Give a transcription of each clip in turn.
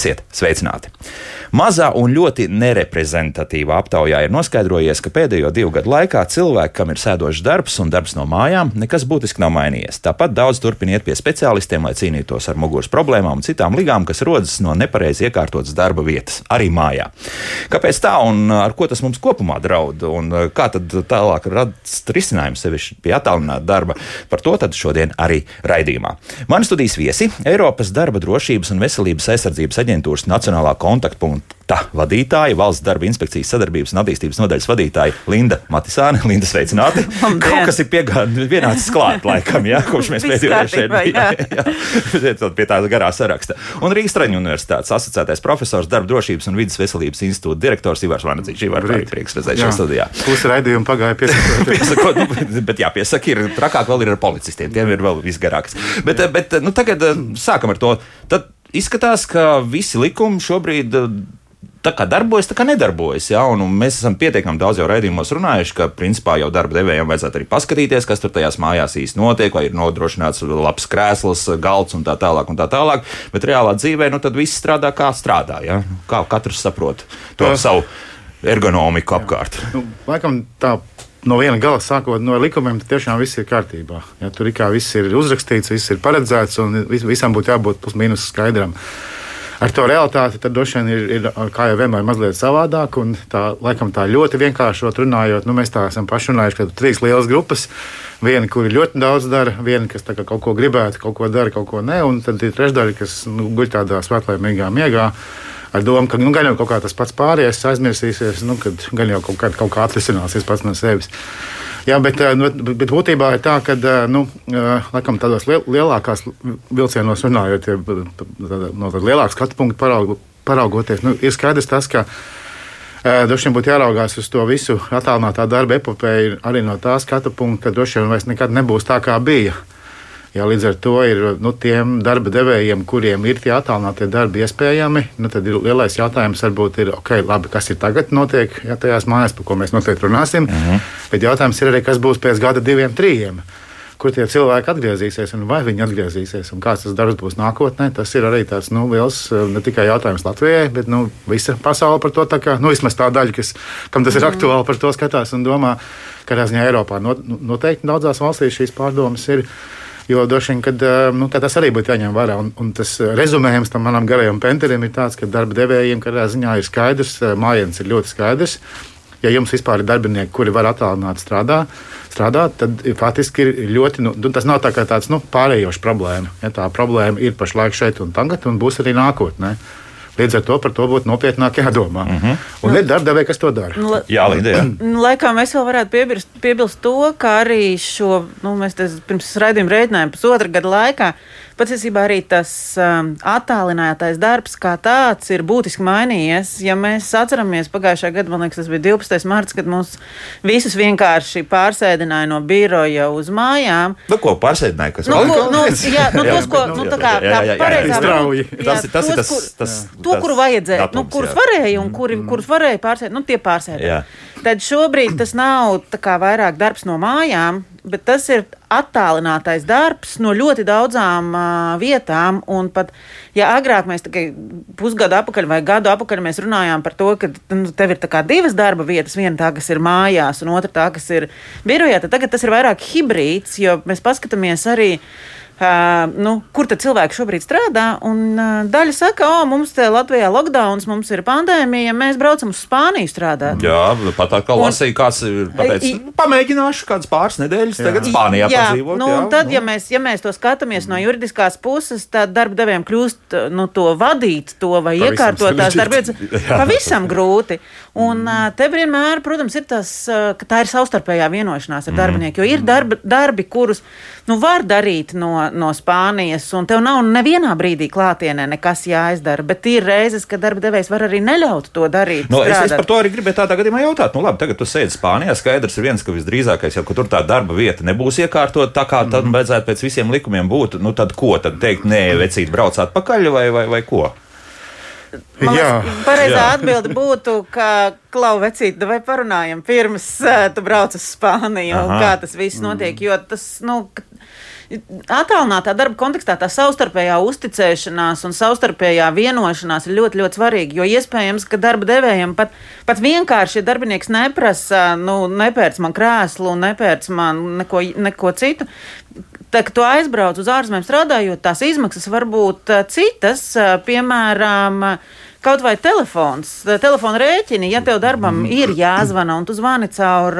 Esiet sveicināti! Mazā un ļoti nereprezentatīvā aptaujā ir noskaidrojies, ka pēdējo divu gadu laikā cilvēki, kam ir sēdošs darbs un darbs no mājām, nekas būtiski nav mainījies. Tāpat daudz turpina iet pie speciālistiem, lai cīnītos ar muguras problēmām un citām ligām, kas rodas no nepareizi iekārtotas darba vietas, arī mājā. Kāpēc tā un ar ko tas mums kopumā draud un kā tad tālāk radīt risinājumu sevišķi pie attālināta darba? Par to šodien arī raidījumā. Mani studijas viesi Eiropas darba drošības un veselības aizsardzības aģentūras Nacionālā kontaktpunkta Tā vadītāja, valsts darba inspekcijas sadarbības un attīstības nodaļas vadītāja Linda Matisāne. Linda, sveicināti! Kaut kas ir pienācis klāt, laikam, jā, kopš mēs pēdējo reizi šeit bijām. Pie tā garā saraksta. Un Rīgas Traņu universitātes asociētais profesors, darba drošības un vidas veselības institūta direktors Ivars Vanadzīčs. Ivar, prieks redzēt šajā studijā. Pusi raidījumu pagāja piesakot. piesakot nu, bet jāpiesaka, ir trakāk vēl ir ar policistiem, tiem ir vēl visgarāks. Bet, bet nu, tagad sākam ar to. Tad izskatās, ka visi likumi šobrīd eh, tā kā darbojas, tā kā nedarbojas. Ja? Un, un mēs esam pietiekami daudz jau raidījumos runājuši, ka principā jau darba devējiem vajadzētu arī paskatīties, kas tur tajās mājās īsti notiek, vai ir nodrošināts labs krēsls, galds un tā tālāk. Un tā tālāk. Bet reālā dzīvē nu, viss strādā kā strādā. Ja? Kā katrs saprot to savu ergonomiku apkārt. Nu, laikam tā no viena gala sākot no likumiem, tad tiešām viss ir kārtībā. Ja, tur kā viss ir uzrakstīts, viss ir paredzēts un visam būtu jābūt plus-minus skaidram. Ar to realitāti tad droši vien ir, ir, kā jau vienmēr, mazliet savādāk. Tā, laikam, tā ļoti vienkāršot runājot, nu, mēs tā esam paši runājuši, ka ir trīs lielas grupas. Viena, kuri ļoti daudz dara, viena, kas kaut ko gribētu, kaut ko dara, kaut ko ne, un tad ir trešdaļa, kas nu, guļ tādā svētlaimīgā miegā ar domu, ka nu, gan jau kaut kā tas pats pāries aizmirsīsies, nu, kad gan jau kaut kā, kaut kā atrisināsies pats no sevis. Jā, bet, eh, nu, bet būtībā ir tā, ka eh, nu, eh, laikam, tādos lielākās vilcienos runājot, no tāda lielāka skatu punkta paraugu, paraugoties, nu, ir skaidrs tas, ka Droši vien būtu jāraugās uz to visu attālinātā darba epopēju arī no tā skatu punkta, ka droši vien vairs nekad nebūs tā, kā bija. Ja līdz ar to ir nu, tiem darba devējiem, kuriem ir tie attālinātie darbi iespējami, nu, tad ir lielais jautājums, varbūt, ir, okay, labi, kas ir tagad notiek ja, tajās mājās, par ko mēs noteikti runāsim. Uh mhm. -huh. Bet jautājums ir arī, kas būs pēc gada, diviem, trījiem kur tie cilvēki atgriezīsies un vai viņi atgriezīsies un kāds tas darbs būs nākotnē. Tas ir arī tāds nu, liels ne tikai jautājums Latvijai, bet nu, visa pasaule par to kā nu, vismaz tā daļa, kas, kam tas ir mm. aktuāli, par to skatās un domā, ka Eiropā noteikti daudzās valstīs šīs pārdomas ir. Jo droši vien, kad, eh, nu, tas arī būtu jāņem vērā. Un, un tas eh, rezumējums tam manam garajam penterim ir tāds, ka darba devējiem katrā ziņā ir skaidrs, eh, mājiens ir ļoti skaidrs. Ja jums vispār ir darbinieki, kuri var attālināt strādā, strādāt, tad faktiski ir ļoti. Nu, tas nav tā tāds nu, pārējošs problēma. Ja, tā problēma ir pašlaik šeit un tagad, un būs arī nākotnē. Līdz ar to par to būtu nopietnāk jādomā. Mhm. -huh. Un ir darbdevēji, kas to dara. Nu, jā, Līdzi. Laikā mēs vēl varētu piebilst, piebilst to, ka arī šo, nu, mēs pirms raidījuma rēķinājām pusotra gada laikā Patiesībā arī tas um, attālinātais darbs kā tāds ir būtiski mainījies. Ja mēs atceramies pagājušā gada, man liekas, tas bija 12. marts, kad mums visus vienkārši pārsēdināja no biroja uz mājām. Nu, ko pārsēdināja? Kas nu, ko, nu, jā, nu, tos, ko, nu, tā kā tā pareizā strauji. Tas ir tas, tas, tas, to, kuru vajadzēja, nu, kurus varēja un kuri, mm. kurus varēja pārsēdināt, nu, tie pārsēdināja. Tad šobrīd tas nav vairāk darbs no mājām, bet tas ir attālinātais darbs no ļoti daudzām uh, vietām. Pat, ja agrāk mēs pusgadu atpakaļ vai gadu atpakaļ runājām par to, ka nu, tev ir divas darba vietas, viena tā, kas ir mājās, un otra tā, kas ir birojā, tad tagad tas ir vairāk hibrīds, jo mēs paskatāmies arī. Uh, nu, kur tad cilvēki šobrīd strādā? Un, uh, daļa saka, o, mums te Latvijā ir lockdown, mums ir pandēmija, mēs braucam uz Spāniju strādāt. Jā, pat tā kā lasīja, kāds ir pateicis, pamēģināšu kādas pāris nedēļas, jā. tagad Spānijā jā, padzīvot. Nu, jā, tad, nu. ja mēs, ja mēs to skatāmies no juridiskās puses, tad darba devējiem kļūst nu, to vadīt, to vai pavisam iekārtot tās darbvietas pavisam grūti. Un mm. te vienmēr, protams, ir tas, ka tā ir savstarpējā vienošanās ar mm. darbinieku, jo ir darba, darbi, kurus nu, var darīt no, no Spānijas, un tev nav nevienā brīdī klātienē nekas jāizdara. Bet ir reizes, kad darba devējs var arī neļaut to darīt. No, nu, es, es par to arī gribēju tādā gadījumā jautāt. Nu, labi, tagad tu sēdi Spānijā. Skaidrs ir viens, ka visdrīzākais jau tur tā darba vieta nebūs iekārtot tā, kā tam mm. vajadzētu pēc visiem likumiem būt. Nu, tad ko? Tad teikt, nē, vecīt, brauc atpakaļ vai, vai, vai ko? Pareizā atbilde būtu, ka klau vecīt, vai parunājam pirms uh, tu brauc uz Spāniju, Aha. kā tas viss notiek, jo tas, nu, Atālinātā darba kontekstā tā savstarpējā uzticēšanās un savstarpējā vienošanās ir ļoti, ļoti svarīga. Jo iespējams, ka darba devējiem pat, pat vienkārši, ja darbinieks neprasa, nu, nepērc man krēslu, nepērc man neko, neko citu, Tā, kad tu aizbrauc uz ārzemēm strādājot, tās izmaksas var būt citas, piemēram, Kaut vai telefons, telefona rēķini, ja tev darbam mm. ir jāzvana un tu zvani caur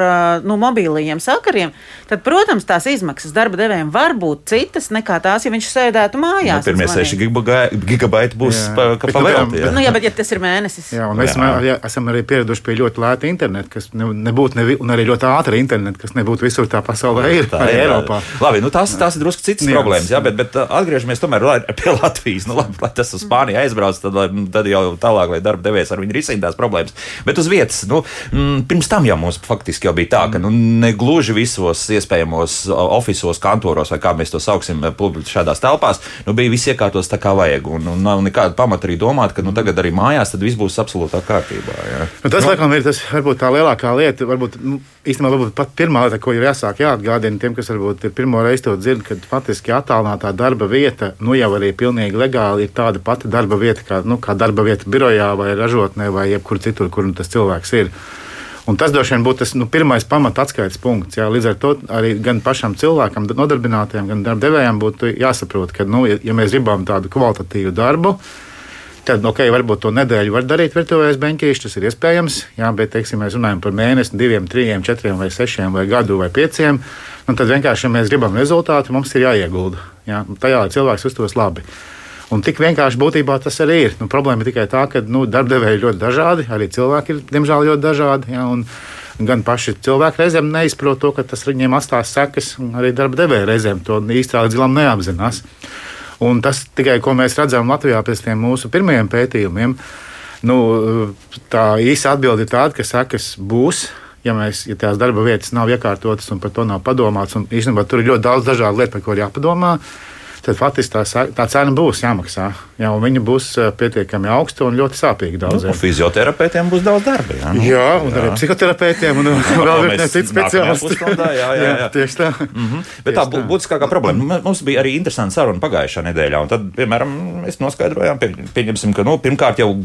nu, mobilajiem sakariem, tad, protams, tās izmaksas darba devējiem var būt citas nekā tās, ja viņš sēdētu mājās. Nu, pirmie 6 gigabaiti būs pavēlti. Nu, jā, bet ja tas ir mēnesis. Jā, un mēs jā. Jā, esam arī pieraduši pie ļoti lēta interneta, kas ne, nebūtu, nevi, un arī ļoti ātra interneta, kas nebūtu visur tā pasaulē, ir tā, arī Eiropā. Labi, nu tās, tās ir drusku citas jā. problēmas, jā, bet, bet atgriežamies tomēr pie Latvijas. Nu, labi, lai tas uz Spāniju aizbrauc, tad, tad jau tālāk, lai darba devējs ar viņu risina tās problēmas. Bet uz vietas, nu, m, pirms tam jau mums faktiski jau bija tā, ka nu, ne gluži visos iespējamos oficiālos kantoros, vai kā mēs to sauksim, šādās telpās, nu, bija viss iekārtos tā kā vajag. Un, un nav nekāda pamata arī domāt, ka nu, tagad arī mājās viss būs absolūtā kārtībā. Jā. Nu, tas, nu, laikam, ir tas, varbūt tā lielākā lieta. Varbūt, nu, īstenībā, varbūt pat pirmā lieta, ko ir jāsāk jāatgādina tiem, kas varbūt ir pirmo reizi to dzird, kad faktiski attālinātā darba vieta, nu jau arī pilnīgi legāli ir tāda pati darba vieta, kā, nu, kā darba vieta birojā vai ražotnē vai jebkur citur, kur nu, tas cilvēks ir. Un tas droši vien būtu tas nu, pirmais pamata atskaites punkts. Jā. Līdz ar to arī gan pašam cilvēkam, nodarbinātajam, gan darbdevējam būtu jāsaprot, ka, nu, ja, ja mēs gribam tādu kvalitatīvu darbu, tad okay, varbūt to nedēļu var darīt virtuvēs beņķīši, tas ir iespējams. Jā, bet, teiksim, mēs runājam par mēnesi, diviem, trim, četriem vai sešiem vai gadu vai pieciem. Tad vienkārši, ja mēs gribam rezultātu, mums ir jāiegulda. Jā, tajā, cilvēks uztos labi. Un tik vienkārši būtībā tas arī ir. Nu, problēma tikai tā, ka nu, darbdevēji ir ļoti dažādi, arī cilvēki ir diemžēl ļoti dažādi. Ja, gan paši cilvēki reizēm neizprot to, ka tas viņiem atstās sekas, un arī darba devēja reizēm to līdz galam neapzinās. Un tas tikai, ko mēs redzam Latvijā pēc mūsu pirmajiem pētījumiem, nu, tā īsa atbilde ir tāda, ka sekas būs. Ja, mēs, ja tās darba vietas nav iekārtotas un par to nav padomāts, un īstenībā tur ir ļoti daudz dažādu lietu, par ko ir jāpadomā, tad faktiski tā, tā cena būs jāmaksā. Jā, viņa būs eh, pietiekami augsta un ļoti sāpīga daudziem. Nu, fizioterapeitiem būs daudz darba. Jā, nu, jā un jā. arī psihoterapeitiem un vēl virkne citu speciālistu. Jā, jā, jā, jā. Tieši tā. Mm -hmm. Bet tā būtiskākā problēma. Mums bija arī interesanta saruna pagājušā nedēļā. Tad, piemēram, mēs noskaidrojām, pieņemsim, ka nu, pirmkārt jau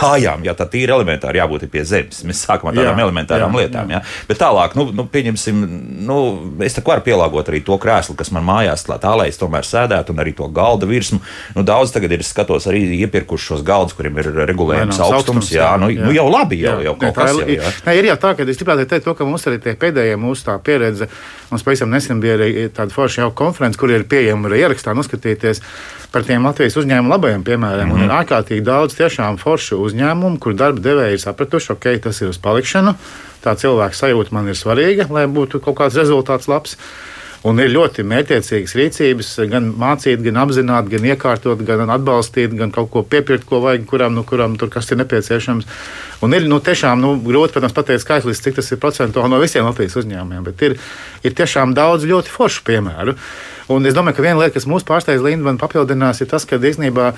kājām, ja tā ir elementāri jābūt pie zemes. Mēs sākam ar tādām jā, elementārām jā, lietām. Jā. Jā. Bet tālāk, nu, nu pieņemsim, nu, es tā varu pielāgot arī to krēslu, kas man mājās tā, tā lai es tomēr sēdētu, un arī to galda virsmu. Nu, daudz tagad ir skatos arī iepirkuši šos galdus, kuriem ir regulējums augstums. augstums jā, nu, jā. Nu, jau labi, jau, jau kaut kas tāds. Jā. Nē, ir jau tā, ka es gribētu teikt to, ka mums arī tie pēdējie mūsu tā pieredze, mums pavisam nesen bija arī tāda forša jau konference, kur ir pieejama arī ierakstā noskatīties par tiem Latvijas uzņēmumu labajiem piemēriem. Mm -hmm. Un ir ārkārtīgi daudz tiešām foršu uzņēmumu, kur darba devēji ir sapratuši, ok, tas ir uz palikšanu. Tā cilvēka sajūta man ir svarīga, lai būtu kaut kāds rezultāts labs. Un ir ļoti mērķiecīgas rīcības, gan mācīt, gan apzināti, gan iekārtot, gan atbalstīt, gan kaut ko piepirkt, ko vajag, kuram, nu, kuram tur kas ir nepieciešams. Un ir nu, tiešām nu, grūti protams, pateikt skaitlis, cik tas ir procentuāli no visiem Latvijas uzņēmumiem, bet ir, ir tiešām daudz ļoti foršu piemēru. Un es domāju, ka viena lieta, kas mūs pārsteidz, Linda, papildinās, ir tas, ka īstenībā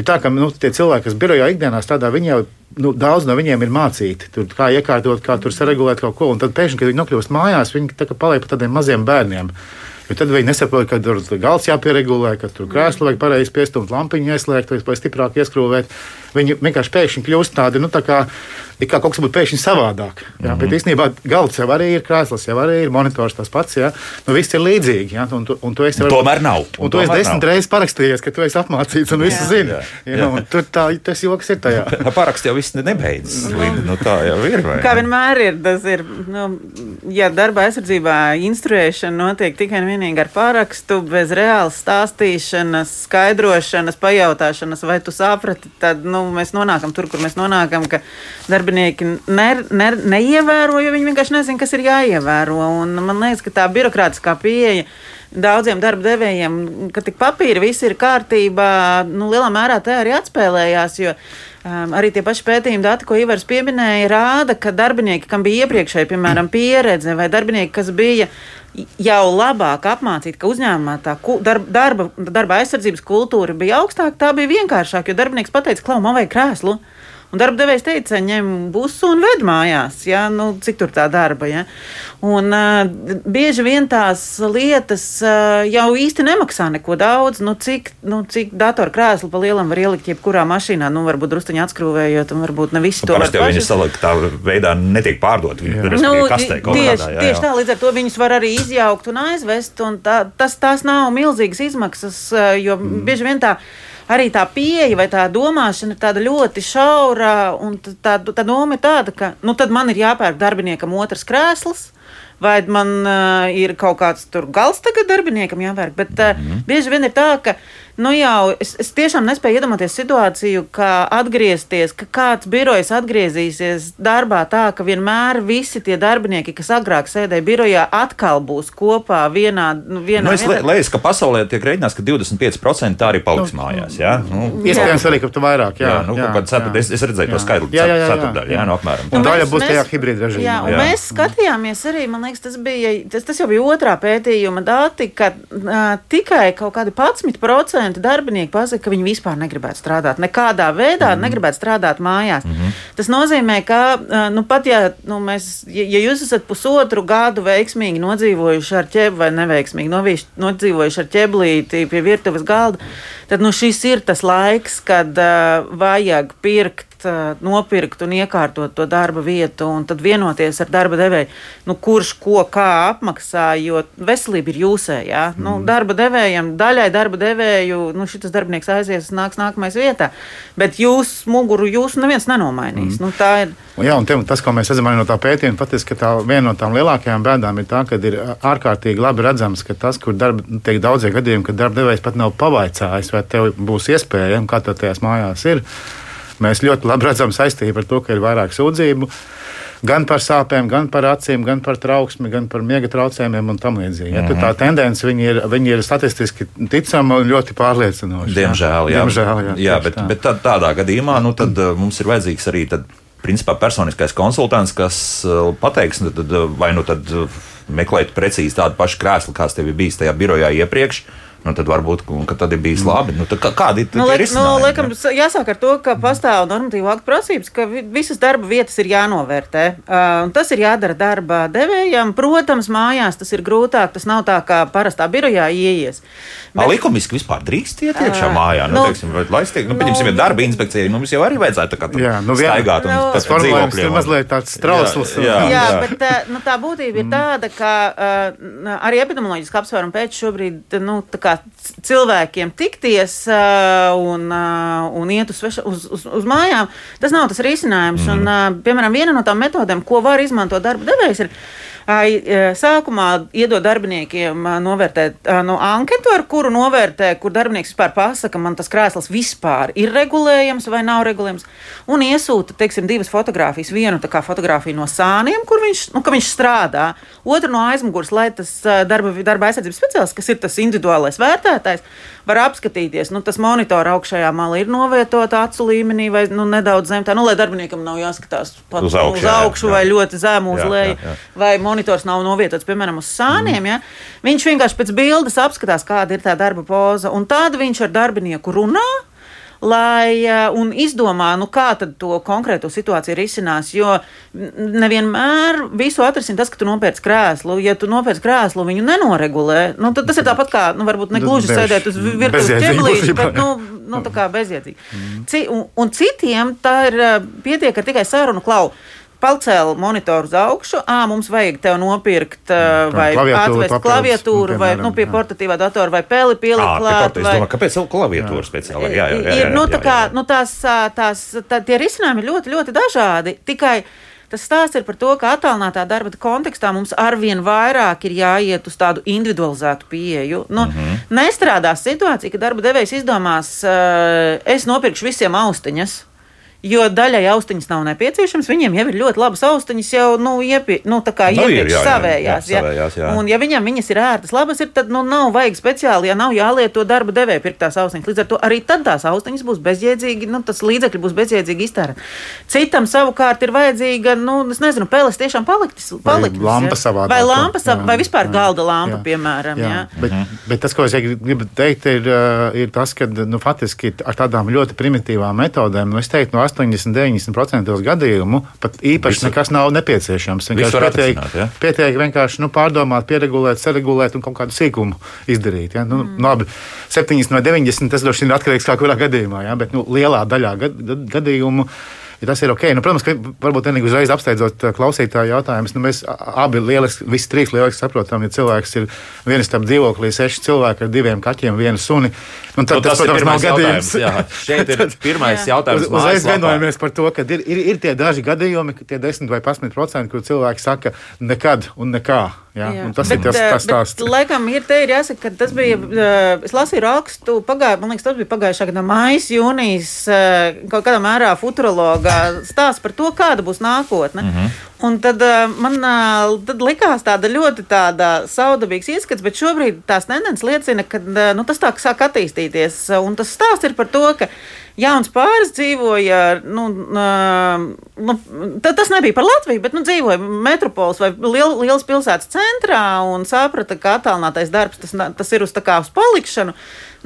ir tā, ka nu, tie cilvēki, kas birojā ikdienā strādā, viņi jau nu, daudz no viņiem ir mācīti, tur, kā iekārtot, kā tur saregulēt kaut ko. Un tad pēkšņi, kad viņi nokļūst mājās, viņi tā paliek par tādiem maziem bērniem. Jo tad viņi nesaprot, ka tur galds jāpieregulē, ka tur krēslu vajag pareizi piestumt, lampiņu ieslēgt, vai stiprāk ieskrūvēt. Viņi vienkārši pēkšņi kļūst tādi, nu, tā kā it kā kaut kas būtu pēkšņi savādāk. Jā, mm -hmm. Bet īstenībā galds jau arī ir krēsls, jau arī ir monitors tas pats. Jā. Nu, viss ir līdzīgi. Jā, un tu, un tu esi, varbūt, tomēr nav. Un, un tu esi desmit reizes parakstījies, ka tu esi apmācīts un visu zini. Jā, jā. Jā, tur tā, tas joks ir tajā. Paraksts jau viss nebeidzas. Nu, tā jau ir. Vai? Kā vienmēr ir, tas ir, nu, ja darba aizsardzībā instruēšana notiek tikai un vienīgi ar parakstu, bez reālas stāstīšanas, skaidrošanas, pajautāšanas, vai tu saprati, tad nu, mēs nonākam tur, kur mēs nonākam, ka darba darbinieki ne, ne, neievēro, jo viņi vienkārši nezina, kas ir jāievēro. Un man liekas, ka tā birokrātiskā pieeja daudziem darba devējiem, ka tik papīri viss ir kārtībā, nu, lielā mērā te arī atspēlējās. Jo, Um, arī tie paši pētījumi dati, ko Ivars pieminēja, rāda, ka darbinieki, kam bija iepriekšēji, piemēram, pieredze, vai darbinieki, kas bija jau labāk apmācīti, ka uzņēmumā tā darba, darba, darba aizsardzības kultūra bija augstāka, tā bija vienkāršāka, jo darbinieks pateica, klau, man vajag krēslu. Un darba devējs teica, ņem busu un ved mājās, ja? nu, cik tur tā darba. Ja? Un, uh, bieži vien tās lietas uh, jau īsti nemaksā neko daudz. Nu, cik, nu, cik datorkrēslu pa lielam var ielikt jebkurā mašīnā, nu, varbūt druskuņi atskrūvējot, un varbūt ne visi nu, to var. Parasti viņi saliktā veidā netiek pārdot. Viņi nu, kastē, tieši, kādā, jā, tieši jā. tā, līdz ar to viņus var arī izjaukt un aizvest, un tā, tas, tās nav milzīgas izmaksas, jo mm. bieži vien tā arī tā pieeja vai tā domāšana ir tāda ļoti šaura. Tā, tā doma ir tāda, ka nu, man ir jāpērk darbiniekam otrs krēsls. Vai man uh, ir kaut kāds tur gals tagad darbiniekam jāpērk? Bet uh, mm -hmm. bieži vien ir tā, ka nu jau es, es tiešām nespēju iedomāties situāciju, kā atgriezties, ka kāds birojs atgriezīsies darbā tā, ka vienmēr visi tie darbinieki, kas agrāk sēdēja birojā, atkal būs kopā vienā. Nu, vienā nu, es liekas, ka pasaulē tiek rēķināts, ka 25% tā arī paliks nu, mājās. Jā? Nu, Iespējams, arī, ka tu vairāk. Jā, jā, nu, jā, jā. Es, es redzēju jā. to skaidru ceturdaļu, jā, no apmēram. Un daļa būs tajā hibrīda režīmā. Jā, jā. mēs skatījāmies arī, man liekas, tas bija, tas, tas jau bija otrā pētījuma dati, ka uh, tikai kaut kādi 11% procenti darbinieki pasaka, ka viņi vispār negribētu strādāt. Nekādā veidā mm. negribētu strādāt mājās. Mm -hmm. Tas nozīmē, ka, nu, pat ja, nu, mēs, ja, ja jūs esat pusotru gadu veiksmīgi nodzīvojuši ar ķēbu vai neveiksmīgi novīš, nodzīvojuši ar ķeblīti pie virtuves galda, tad nu, šis ir tas laiks, kad uh, vajag pirkt nopirkt un iekārtot to darba vietu, un tad vienoties ar darba devēju, nu, kurš ko kā apmaksā, jo veselība ir jūsējā. Mm. Nu, darba devējiem, daļai darba devēju, nu, šis darbinieks aizies, nāks nākamais vietā, bet jūs muguru jūs neviens nenomainīs. Mm. Nu, ir. Jā, un te, tas, ko mēs redzam no tā pētījuma, patiesībā tā viena no tām lielākajām bēdām ir tā, ka ir ārkārtīgi labi redzams, ka tas, kur darba, tiek daudzie gadījumi, kad darba devējs pat nav pavaicājis, vai tev būs iespēja, kā tev tajās mājās ir Mēs ļoti labi redzam saistību ar to, ka ir vairāk sūdzību. Gan par sāpēm, gan par acīm, gan par trauksmi, gan par miega traucējumiem un tam līdzīgi. Ja, mm -hmm. Tā tendence ir, ir statistiski ticama un ļoti pārliecinoša. Diemžēl, jā. Diemžēl, jā, jā bet, tā. bet tad, tādā gadījumā nu, tad, uh, mums ir vajadzīgs arī tad, principā, personiskais konsultants, kas uh, pateiks, nu, tad, uh, vai nu tad meklēt precīzi tādu pašu krēslu, kāds tev ir bijis tajā birojā iepriekš nu, tad varbūt tad ir bijis labi. Nu, kā, kādi ir nu, nu, laikam, jāsāk ar to, ka pastāv normatīva akta prasības, ka visas darba vietas ir jānovērtē. Uh, tas ir jādara darba devējam. Protams, mājās tas ir grūtāk. Tas nav tā kā parastā birojā ieies. Bet, likumiski vispār drīkst iet iekšā mājā. Nu, nu, teiksim, vai, tiek, nu, pieņemsim, nu, darba inspekcija. Nu, mums jau arī vajadzētu tā kā jā, nu, staigāt. Nu, tas formulējums ir mazliet tāds trausls. Jā, jā, jā, jā, bet nu, tā būtība ir tāda, ka uh, arī epidemioloģiski apsvērumi pēc šobrīd nu, cilvēkiem tikties uh, un, uh, un iet uz, uz, uz, uz mājām, tas nav tas risinājums. Mm. Un, uh, piemēram, viena no tām metodēm, ko var izmantot darba devējs, ir sākumā iedod darbiniekiem novērtēt no anketu, ar kuru novērtē, kur darbinieks vispār pasaka, man tas krēsls vispār ir regulējams vai nav regulējams, un iesūta, teiksim, divas fotogrāfijas. Vienu tā kā fotografiju no sāniem, kur viņš, nu, viņš strādā, otru no aizmugures, lai tas darba, darba aizsardzības speciālists, kas ir tas individuālais vērtētājs, var apskatīties. Nu, tas monitors augšējā malā ir novietota acu līmenī vai nu, nedaudz zem tā, nu, lai darbiniekam nav jāskatās pat uz augšu, uz augšu jā, jā. vai ļoti zemu uz leju. Monitors nav novietots, piemēram, uz sāniem. Mm. Ja? Viņš vienkārši pēc bildes apskatās, kāda ir tā darba poza, un tad viņš ar darbinieku runā lai un izdomā, nu, kā to konkrēto situāciju risinās. Jo nevienmēr visu atrisinās tas, ka tu nopērci krēslu. Ja tu nopērci krēslu, viņu nenoregulē, nu, tad tas ir tāpat kā, nu, varbūt ne gluži sēdēt uz virtuves ķeblīša, bet, nu, nu, tā kā bezjēdzīgi. Mm. Ci, un, un citiem tā ir pietiek ar tikai sarunu klauvu pacēla monitoru uz augšu, ā, mums vajag tev nopirkt uh, vai atvest klaviatūru vai nu, pie portatīvā datora vai peli pielikt klāt. Vai... Domāju, kāpēc vēl klaviatūru speciāli? Jā, jā, jā, jā, nu, tā kā, nu, tās, tās, tā, tie risinājumi ir ļoti, ļoti dažādi. Tikai Tas stāsts ir par to, ka attālinātā darba kontekstā mums arvien vairāk ir jāiet uz tādu individualizētu pieeju. Nu, mm -hmm. Nestrādās situācija, ka darba devējs izdomās, uh, es nopirkšu visiem austiņas. Jo daļai austiņas nav nepieciešams. Viņiem jau ir ļoti labas austiņas, jau nu, iepi, nu, nu, iepriekš savējās. Jā, savējās jā. Un, ja viņam viņas ir ērtas, labas, ir, tad nu, nav vajag speciāli, ja nav jālieto darba devēja pirktās austiņas. Līdz ar to arī tad tās austiņas būs bezjēdzīgi, nu, tas līdzekļi būs bezjēdzīgi iztērēti. Citam savukārt ir vajadzīga, nu, es nezinu, peles tiešām paliktis. paliktis vai lampa savā. Vai lampa savā, vai vispār jā, galda lampa, jā, piemēram. Jā. Jā. Bet, mhm. bet tas, ko es gribu teikt, ir, ir tas, ka nu, faktiski ar tādām ļoti primitīvām metodēm, nu, es teiktu, no 80, 90% gadījumu pat īpaši Visu. nekas nav nepieciešams. Vienkārši pietiek, ja? pietiek vienkārši nu, pārdomāt, pieregulēt, saregulēt un kaut kādu sīkumu izdarīt. Ja? Nu, mm. nu, labi, 7 no 90 tas droši vien ir atkarīgs no kurā gadījumā, ja? bet nu, lielā daļā gad, gadījumu ja tas ir ok. Nu, protams, ka varbūt vienīgi uzreiz apsteidzot uh, klausītāju jautājumus, nu, mēs abi lieliski, visi trīs lieliski saprotam, ja cilvēks ir viens tam dzīvoklī, seši cilvēki ar diviem kaķiem, vienu suni. Nu, tad, nu, tas, tas, protams, nav gadījums. Jā, šeit ir pirmais jautājums. Uz, uzreiz vienojamies par to, ka ir, ir, ir tie daži gadījumi, tie 10 vai 11 procenti, kur cilvēki saka nekad un nekā. Jā, jā. Tas bet, ir tas, tas stāsts. Laikam ir te ir jāsaka, ka tas bija, es lasīju rakstu, pagāju, man liekas, tas bija pagājušā gada mājas, jūnijas, kaut kādā mērā futurologa stāsts par to, kāda būs nākotne. Mm -hmm. Un tad man tad likās tāda ļoti tāda saudabīgs ieskats, bet šobrīd tās tendences liecina, ka nu, tas tā sāk attīstīties. Un tas stāsts ir par to, ka jauns pāris dzīvoja, nu, nu, tas nebija par Latviju, bet nu, dzīvoja metropoles vai liel, liels pilsētas centrā un saprata, ka attālinātais darbs tas, tas ir uz, kā, uz palikšanu.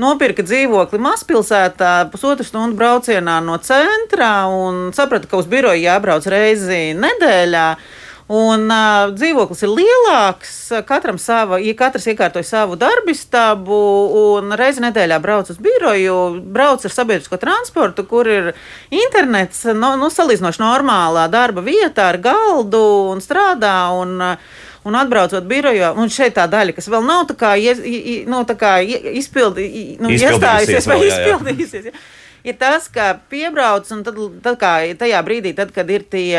Nopirka dzīvokli mazpilsētā, pusotru stundu braucienā no centra un saprata, ka uz biroju jābrauc reizi nedēļā. Un uh, dzīvoklis ir lielāks, katram sava, ja katrs iekārtoja savu darbistabu, un reizi nedēļā brauc uz biroju, brauc ar sabiedrisko transportu, kur ir internets, no, nu, salīdzinoši normālā darba vietā ar galdu un strādā. Un, Un atbraucot birojā, un šeit tā daļa, kas vēl nav tā kā, nu, tā kā izpildi, nu, iestājusies vai izpildījusies. Jā, jā ir tas, ka piebrauc un tad, tad kā tajā brīdī, tad, kad ir tie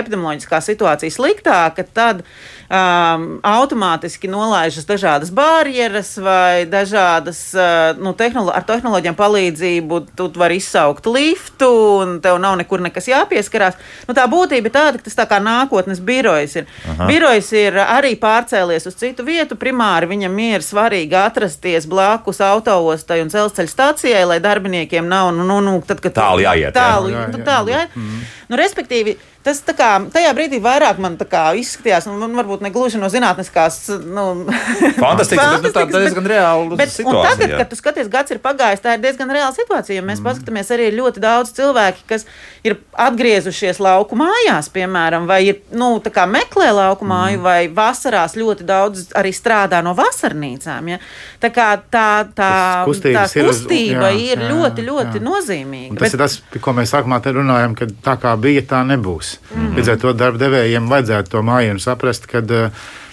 epidemioloģiskā situācija sliktāka, tad um, automātiski nolaižas dažādas barjeras vai dažādas uh, nu, tehnolo ar tehnoloģijām palīdzību. Tu vari izsaukt liftu un tev nav nekur nekas jāpieskarās. Nu, tā būtība ir tāda, ka tas tā kā nākotnes birojs ir. Aha. Birojs ir arī pārcēlies uz citu vietu. Primāri viņam ir svarīgi atrasties blakus autoostai un dzelzceļa stācijai, lai darbiniekiem nav nu, nu, nu, tad, tālu jāiet. Tālu, jā, jā, jā. tālu jāiet. Mm. Nu, respektīvi, Tas kā, tajā brīdī vairāk man izskatījās, un man varbūt ne gluži no zinātniskās. Nu, Fantastiski, bet nu, tā ir diezgan reāla bet, situācija. Tagad, kad tu skaties, gads ir pagājis, tā ir diezgan reāla situācija. Ja mēs mm. paskatāmies arī ļoti daudz cilvēku, kas ir atgriezušies lauku mājās, piemēram, vai ir, nu, meklē lauku mm. māju, vai vasarās ļoti daudz arī strādā no vasarnīcām. Ja? Tā kā tā, tā, tā kustība ir, jā, ir jā, ļoti, ļoti jā. nozīmīga. Un tas bet, ir tas, ko mēs sākumā runājam, ka tā kā bija, tā nebūs būs. Mm. Līdz ar to darba devējiem vajadzētu to mājiņu saprast, kad,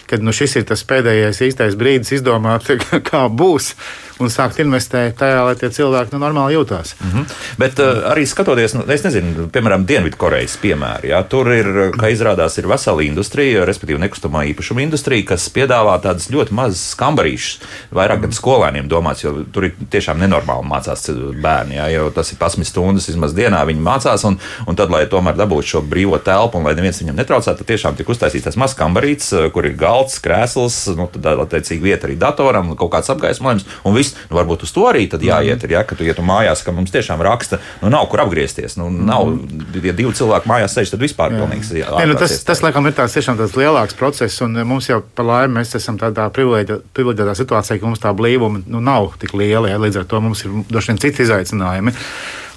kad nu, šis ir tas pēdējais īstais brīdis izdomāt, kā būs un sākt investēt tajā, lai tie cilvēki nu, normāli jūtās. Mm -hmm. Bet uh, arī skatoties, nu, nezinu, piemēram, Dienvidkorejas piemēru, ja, tur ir, kā izrādās, ir vesela industrija, respektīvi nekustamā īpašuma industrija, kas piedāvā tādas ļoti mazas kambarīšas, vairāk gan skolēniem domāts, jo tur ir tiešām nenormāli mācās bērni, ja, jo tas ir 11 stundas vismaz dienā viņi mācās, un, un tad, lai tomēr dabūtu šo brīvo telpu un lai neviens viņam netraucētu, tad tiešām tika uztaisīts tas mazs kambarīts, kur ir galds, krēsls, nu, tad attiecīgi vieta arī datoram, kaut kāds apgaismojums un viss viss. Nu, varbūt uz to arī jāiet, ir, ja, ka tu ietu mājās, ka mums tiešām raksta, nu nav kur apgriezties. Nu, nav, ja divi cilvēki mājās sēž, tad vispār pilnīgs. Jā, jā, nu, tas, tas, laikam, ir tāds tiešām tāds lielāks process, un mums jau par laimi mēs esam tādā privileģētā situācijā, ka mums tā blīvuma nu, nav tik liela. Ja, līdz ar to mums ir vien citi izaicinājumi.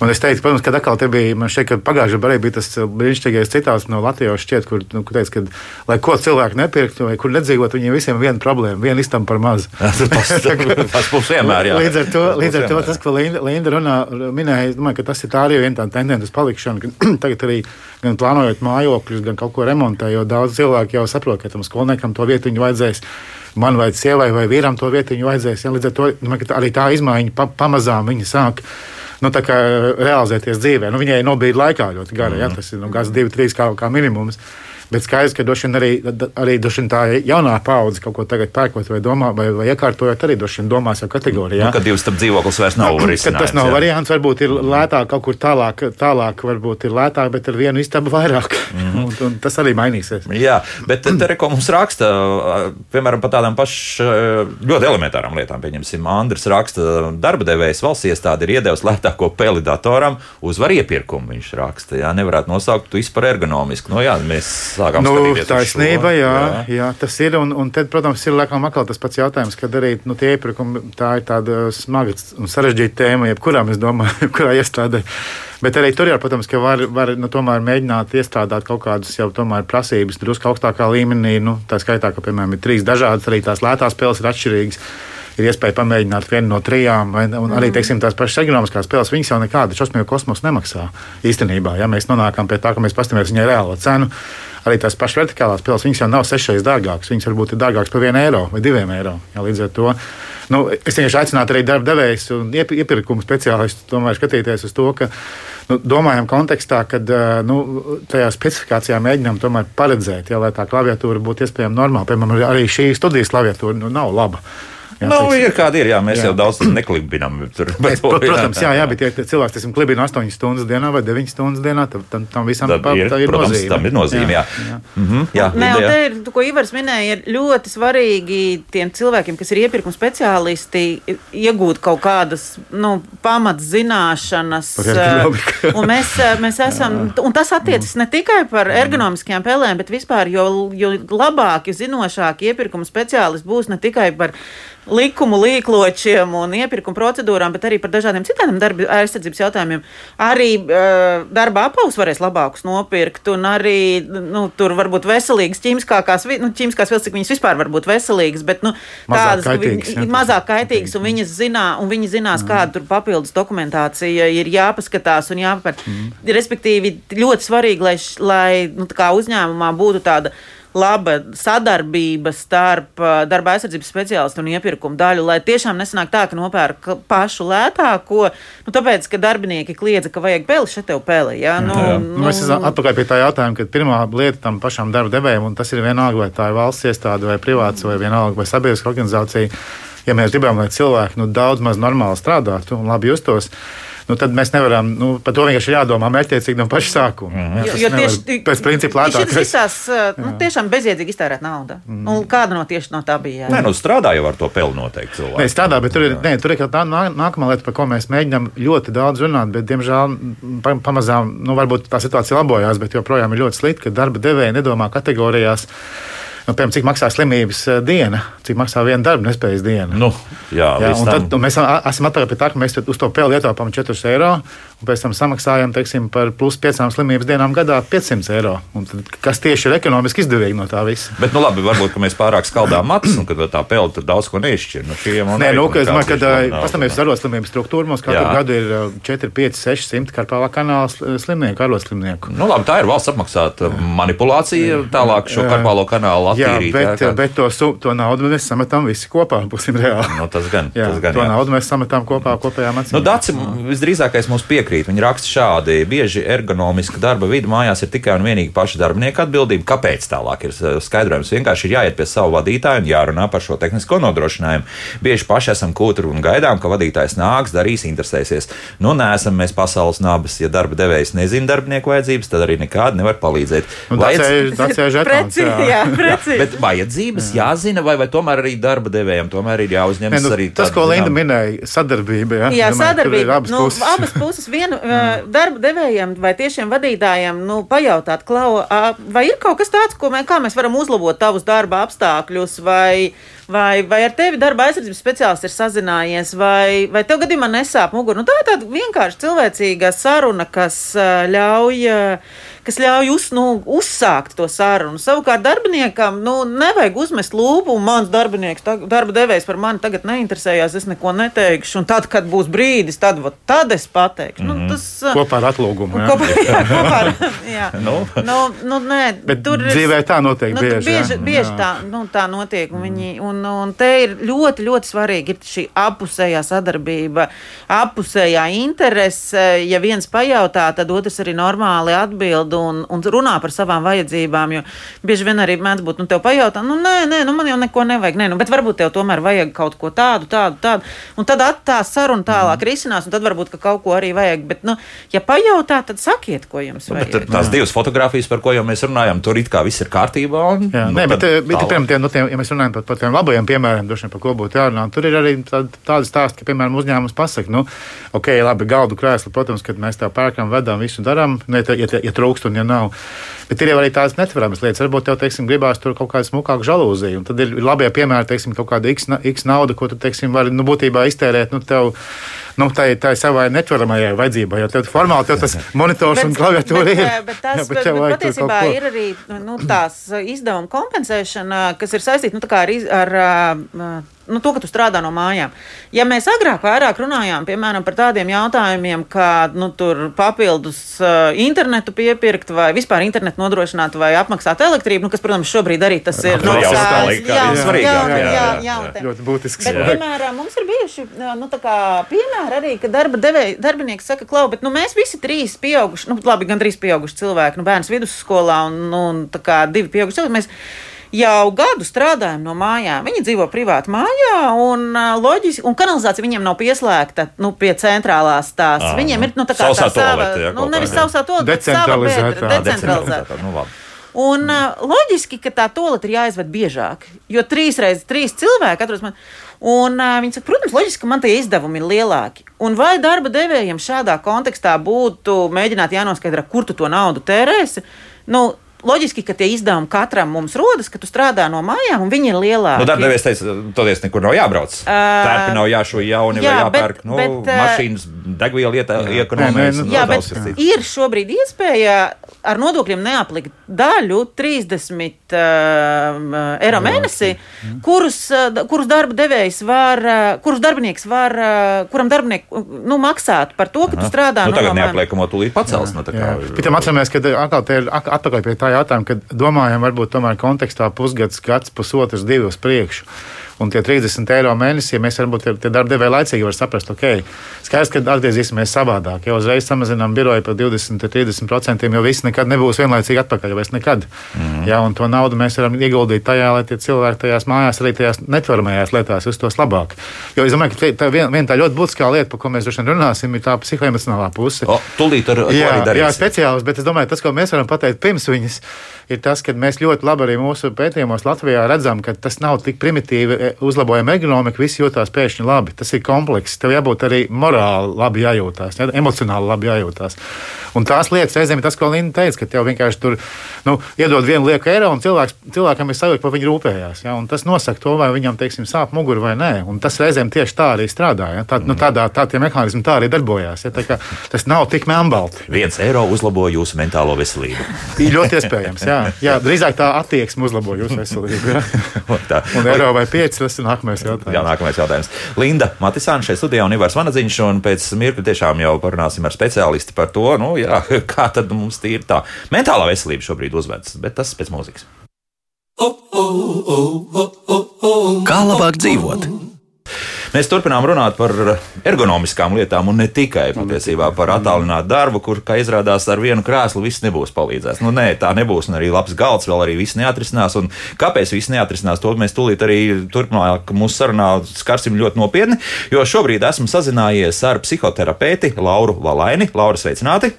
Un es teicu, protams, ka atkal te bija, man šķiet, ka pagājušajā gadā bija tas uh, brīnišķīgais citāts no Latvijas, šķiet, kur, nu, kur teica, ka, lai ko cilvēki nepirktu vai kur nedzīvot, viņiem visiem ir viena problēma, viena istam par maz. tas būs vienmēr, jā. Līdz ar to, līdz ar to tas, ko Linda, Linda runā, minēja, domāju, ka tas ir tā arī viena tā tendence uz palikšanu, ka tagad arī gan plānojot mājokļus, gan kaut ko remontējot, daudz cilvēku jau saprot, ka tam skolniekam to vietu viņu vajadzēs man vai sievai vai vīram to vietu vajadzēs. Ja, līdz ar to domāju, arī tā izmaiņa pa, pamazām viņa sāk nu, realizēties dzīvē. Nu, viņai nobīda laikā ļoti gara, mm ja, tas ir nu, gada, divi, trīs kā, kā minimums. Bet skaidrs, ka vien arī, arī vien tā jaunā paudze kaut ko tagad pērkot vai domā, vai, vai iekārtojot, arī droši vien domās jau kategorijā. Nu, kad divas starp dzīvoklis vairs nav risinājums. Tas nav jā. variants, varbūt ir lētāk kaut kur tālāk, tālāk varbūt ir lētāk, bet ar vienu istabu vairāk. Mm -hmm. un, un tas arī mainīsies. Jā, bet te reko mums raksta, piemēram, par tādām pašām ļoti elementārām lietām. Pieņemsim, Andris raksta, darba devējs valsts iestāde ir iedevusi lētāko peli datoram, uzvar iepirkumu. Viņš raksta, jā, nevarētu nosaukt to vispār ergonomisku. No, jā, mēs sākām nu, taisnība, jā, jā. jā, tas ir. Un, un tad, protams, ir laikam atkal tas pats jautājums, kad arī nu, tie iepirkumi tā ir tāda smaga un sarežģīta tēma, jebkurā, es domāju, jebkurā iestādē. Bet arī tur jau, protams, ka var, var nu, mēģināt iestrādāt kaut kādas jau prasības drusku augstākā līmenī. Nu, tā skaitā, ka, piemēram, ir trīs dažādas, arī tās lētās spēles ir atšķirīgas ir iespēja pamēģināt vienu no trijām, vai, un arī mm. teiksim, tās pašas ekonomiskās spēles, viņas jau nekādu šausmīgu kosmosu nemaksā. Īstenībā, ja mēs nonākam pie tā, ka mēs paskatāmies viņai reālo cenu, arī tās pašas vertikālās spēles, viņas jau nav sešreiz dārgākas. Viņas varbūt ir dārgākas par vienu eiro vai diviem eiro. Ja, līdz ar to nu, es vienkārši aicinātu arī darba devējus un iepirkumu speciālistus tomēr skatīties uz to, ka nu, domājam kontekstā, kad nu, tajā specifikācijā mēģinām paredzēt, ja, lai tā klaviatūra būtu iespējama normāli. Piemēram, arī šī studijas klaviatūra nu, nav laba. Jā, nu, ir kādi ir, jā, mēs jā. jau daudz neklibinām. Tur, bet, Prot, protams, jā, jā, bet ja cilvēks, teiksim, klibina 8 stundas dienā vai 9 stundas dienā, tad tam, tam visam ir, tā ir protams, nozīme. Tam ir nozīme, jā. jā. jā. Mm -hmm, jā, Nē, un te ir, ko Ivars minēja, ir ļoti svarīgi tiem cilvēkiem, kas ir iepirkuma speciālisti, iegūt kaut kādas nu, pamatzināšanas. un mēs, mēs esam, un tas attiecas ne tikai par ergonomiskajām pelēm, bet vispār, jo, jo labāki, zinošāki iepirkuma speciālisti būs ne tikai par likumu līkločiem un iepirkuma procedūrām, bet arī par dažādiem citiem darba aizsardzības jautājumiem. Arī uh, darba apavus varēs labākus nopirkt, un arī nu, tur var būt veselīgas ķīmiskās, nu, ķīmiskās vielas, cik viņas vispār var būt veselīgas, bet nu, mazāk tādas kaitīgas, viņi, mazāk kaitīgas, un viņas zinā, un viņi zinās, mm. kāda tur papildus dokumentācija ir jāpaskatās un jāpapēr. Mm. Respektīvi, ļoti svarīgi, lai, lai nu, uzņēmumā būtu tāda laba sadarbība starp darba aizsardzības speciālistu un iepirkumu daļu, lai tiešām nesanāk tā, ka nopērk pašu lētāko, nu, tāpēc, ka darbinieki kliedza, ka vajag peli, šeit tev peli. Ja? Nu, jā, jā. Nu, Mēs esam atpakaļ pie tā jautājuma, ka pirmā lieta tam pašam darba devējam, un tas ir vienalga, vai tā ir valsts iestāde vai privāts vai vienalga vai sabiedriska organizācija. Ja mēs gribam, lai cilvēki nu, daudz maz normāli strādātu un labi justos, nu, tad mēs nevaram, nu, par to vienkārši jādomā mērķiecīgi no paša sākuma. Mm -hmm. Jo, jo tieši pēc principa lētāk. Tas visās, nu, tiešām bezjēdzīgi iztērēt naudu. Mm. Nu, kāda no tieši no tā bija? Jā. Nē, nu strādā jau ar to pelu noteikti cilvēku. Nē, strādā, bet tur ir, nē, tur ir tā nākamā lieta, par ko mēs mēģinām ļoti daudz runāt, bet, diemžēl, pamazām, nu, varbūt tā situācija labojās, bet joprojām ir ļoti slikti, ka darba devēja nedomā kategorijās nu, piemēram, cik maksā slimības eh, diena, cik maksā viena darba nespējas diena. Nu, jā, jā, un tad un mēs esam atpakaļ pie tā, ka mēs uz to peli ietaupām 4 eiro, un pēc tam samaksājam teiksim, par plus 5 slimības dienām gadā 500 eiro. Tad, kas tieši ir ekonomiski izdevīgi no tā visa? Bet, nu, labi, varbūt mēs pārāk skaldām matus, un tā tur daudz ko neizšķir. Nu, Nē, nu, es domāju, ka pastāvēs arotslimības struktūra. Mums katru jā. gadu ir 4, 5, 600 karpālā kanāla slimnieku, arotslimnieku. Nu, labi, tā ir valsts apmaksāta manipulācija tālāk šo karpālo kanālu attīrīt. Jā, bet, jā, bet to, to naudu mēs sametam visi kopā, būsim reāli. Nu, tas gan, jā, tas gan. To jā. naudu mēs sametam kopā kopējā mācībā. Nu, Daci, visdrīzākais mums piekrīt piekrīt. Viņi raksta šādi: bieži ergonomiska darba vide mājās ir tikai un vienīgi paša darbinieka atbildība. Kāpēc tālāk ir eh, skaidrojums? Vienkārši ir jāiet pie savu vadītāju un jārunā par šo tehnisko nodrošinājumu. Bieži paši esam kūtri un gaidām, ka vadītājs nāks, darīs, interesēsies. Nu, neesam mēs pasaules nabas. Ja darba devējs nezina darbinieku vajadzības, tad arī nekādi nevar palīdzēt. Vajadz... Tas ir preci. Bet vajadzības jā. jāzina, vai, vai tomēr arī darba devējiem tomēr ir jāuzņemas nu, arī tas, ko Linda minēja, sadarbība. Jā, jā sadarbība. Abas, nu, puses. abas puses vienu mm. darba devējiem vai tiešiem vadītājiem nu, pajautāt, Klau, vai ir kaut kas tāds, ko mē, mēs varam uzlabot tavus darba apstākļus, vai, vai, vai ar tevi darba aizsardzības speciālists ir sazinājies, vai, vai tev gadījumā nesāp muguru. Nu, tā ir tāda vienkārši cilvēcīga saruna, kas ļauj kas ļauj uz, nu, uzsākt to sarunu. Savukārt darbiniekam nu, nevajag uzmest lūpu, un mans darbinieks, tā, darba devējs par mani tagad neinteresējās, es neko neteikšu. Un tad, kad būs brīdis, tad, vat, tad es pateikšu. Mm -hmm. nu, mhm. tas, kopā ar atlūgumu. Jā, kopā, jā, kopā ar, jā. nu. Nu, nu, nē, Bet tur dzīvē tā notiek nu, bieži. Bieži, jā. bieži tā, nu, tā notiek. Un, viņi, un, un te ir ļoti, ļoti svarīgi ir šī apusējā sadarbība, apusējā interese. Ja viens pajautā, tad otrs arī normāli atbild un, un runā par savām vajadzībām. Jo bieži vien arī mēdz būt, nu, tev pajautā, nu, nē, nē, nu, man jau neko nevajag, nē, nu, bet varbūt tev tomēr vajag kaut ko tādu, tādu, tādu. Un tad tā saruna tālāk mm. risinās, un tad varbūt ka kaut ko arī vajag. Bet, nu, ja pajautā, tad sakiet, ko jums nu, vajag. Bet, tās divas fotogrāfijas, par ko jau mēs runājam, tur it kā viss ir kārtībā. Un, jā, nu, nē, bet, bet piemēram, tie, nu, tie, ja mēs runājam par, par tiem labajiem piemēriem, droši vien par ko būtu jārunā, tur ir arī tādi stāsti, ka, piemēram, uzņēmums pasaka, nu, ok, labi, galdu krēslu, protams, kad mēs tā pērkam, vedam, visu darām, ne, ja, ja, ja trūkst un ja nav. Bet ir jau arī tādas netveramas lietas. Varbūt tev, teiksim, gribās tur kaut kādu smukāku žalūziju. Un tad ir labie piemēri, teiksim, kaut kāda x, x nauda, ko tu, teiksim, vari, nu, būtībā iztērēt, nu, tev, nu, tā ir tā savai netveramajai vajadzībai. Jo tev formāli tev tas monitors un klaviatūra ir. Bet, tas, jā, bet, bet, bet patiesībā ir arī nu, tās izdevuma kompensēšana, kas ir saistīta nu, ar, ar, ar nu, to, ka tu strādā no mājām. Ja mēs agrāk vairāk runājām piemēram, par tādiem jautājumiem, kā nu, papildus uh, internetu piepirkt vai vispār internetu nodrošināt vai apmaksāt elektrību, nu, kas, protams, šobrīd arī tas ir nu, jā, jā, jā, ļoti būtisks. Bet, piemēram, mums ir bijuši nu, piemēri arī, ka darba devēja, darbinieks saka, klau, bet nu, mēs visi trīs pieauguši, nu, labi, gan trīs pieauguši cilvēki, nu, bērns vidusskolā un, nu, un divi pieauguši cilvēki jau gadu strādājam no mājām. Viņi dzīvo privāti mājā, un, loģiski, un kanalizācija viņiem nav pieslēgta nu, pie centrālās tās. À, viņiem ir nu, tā kā tā sava, ja, nu, nevis sausā to, bet bedra, decentralizēta. Nu, labi. Un uh, loģiski, ka tā toleta ir jāizved biežāk, jo trīs reizes trīs cilvēki atrodas man. Un, uh, viņi saka, protams, loģiski, ka man tie izdevumi ir lielāki. Un vai darba devējiem šādā kontekstā būtu mēģināt jānoskaidro, kur tu to naudu tērēsi? Nu, loģiski, ka tie izdevumi katram mums rodas, ka tu strādā no mājām, un viņi ir lielāki. Nu, Darbdevējs teica, toties nekur nav jābrauc. Uh, Tērpi nav jāšo jauni jā, vai jāpērk. Bet, nu, bet, uh, mašīnas degviela iekonomēs. Jā, bet ir šobrīd iespēja ar nodokļiem neaplikt daļu 30 uh, eiro mēnesī, kurus, uh, kurus darba devējs var, uh, kurus darbinieks var, uh, kuram darbinieks nu, maksāt par to, ka Aha. tu strādā. Nu, tagad no neapliekamo tūlīt pacels. Nu, kā... Pēc tam atceramies, ka atkal te ir atpakaļ pie tā jautājuma, kad domājam varbūt tomēr kontekstā pusgads, gads, pusotrs, divi uz priekšu un tie 30 eiro mēnesī, ja mēs varbūt tie darba devēji laicīgi var saprast, ok, skaidrs, ka atgriezīsimies savādāk. Jau uzreiz samazinām biroju par 20-30%, jo viss nekad nebūs vienlaicīgi atpakaļ, vai nekad. Mm. Jā, un to naudu mēs varam ieguldīt tajā, lai tie cilvēki tajās mājās, arī tajās netvaramajās lietās justos labāk. Jo es domāju, ka tā viena vien tā ļoti būtiskā lieta, par ko mēs droši vien runāsim, ir tā psihoemocionālā puse. O, tūlīt ar, jā, jā, speciāls, bet es domāju, tas, ko mēs varam pateikt pirms viņas ir tas, ka mēs ļoti labi arī mūsu pētījumos Latvijā redzam, ka tas nav tik primitīvi e, uzlabojam ekonomiku, visi jūtās pēkšņi labi. Tas ir komplekss. Tev jābūt arī morāli labi jājūtās, ja? emocionāli labi jājūtās. Un tās lietas reizēm ir tas, ko Linda teica, ka tev vienkārši tur nu, iedod vienu lieku eiro, un cilvēks, cilvēkam ir sajūta, ka viņi rūpējās. Ja? Un tas nosaka to, vai viņam teiksim, sāp mugura vai nē. Un tas reizēm tieši tā arī strādā. Ja? Tā, nu, tādā, tā tie mehānismi tā arī darbojās. Ja? Tā tas nav tik melnbalti. Viens eiro uzlabo jūsu mentālo veselību. Ir ļoti iespējams. Jā. Jā, drīzāk tā attieksme uzlabo jūsu veselību. tā. Un eiro vai pieci, tas ir nākamais jautājums. Jā, nākamais jautājums. Linda Matisāna šeit studijā un Ivars Vanadziņš, un pēc mirkļa tiešām jau parunāsim ar speciālisti par to, nu, jā, kā tad mums tīri tā mentālā veselība šobrīd uzvedas, bet tas pēc mūzikas. Kā labāk dzīvot? Mēs turpinām runāt par ergonomiskām lietām un ne tikai patiesībā par attālinātu darbu, kur, kā izrādās, ar vienu krēslu viss nebūs palīdzēts. Nu, nē, tā nebūs, un arī labs galds vēl arī viss neatrisinās. Un kāpēc viss neatrisinās, to mēs tūlīt arī turpmāk mūsu sarunā skarsim ļoti nopietni, jo šobrīd esmu sazinājies ar psihoterapeiti Lauru Valaini. Laura, sveicināti!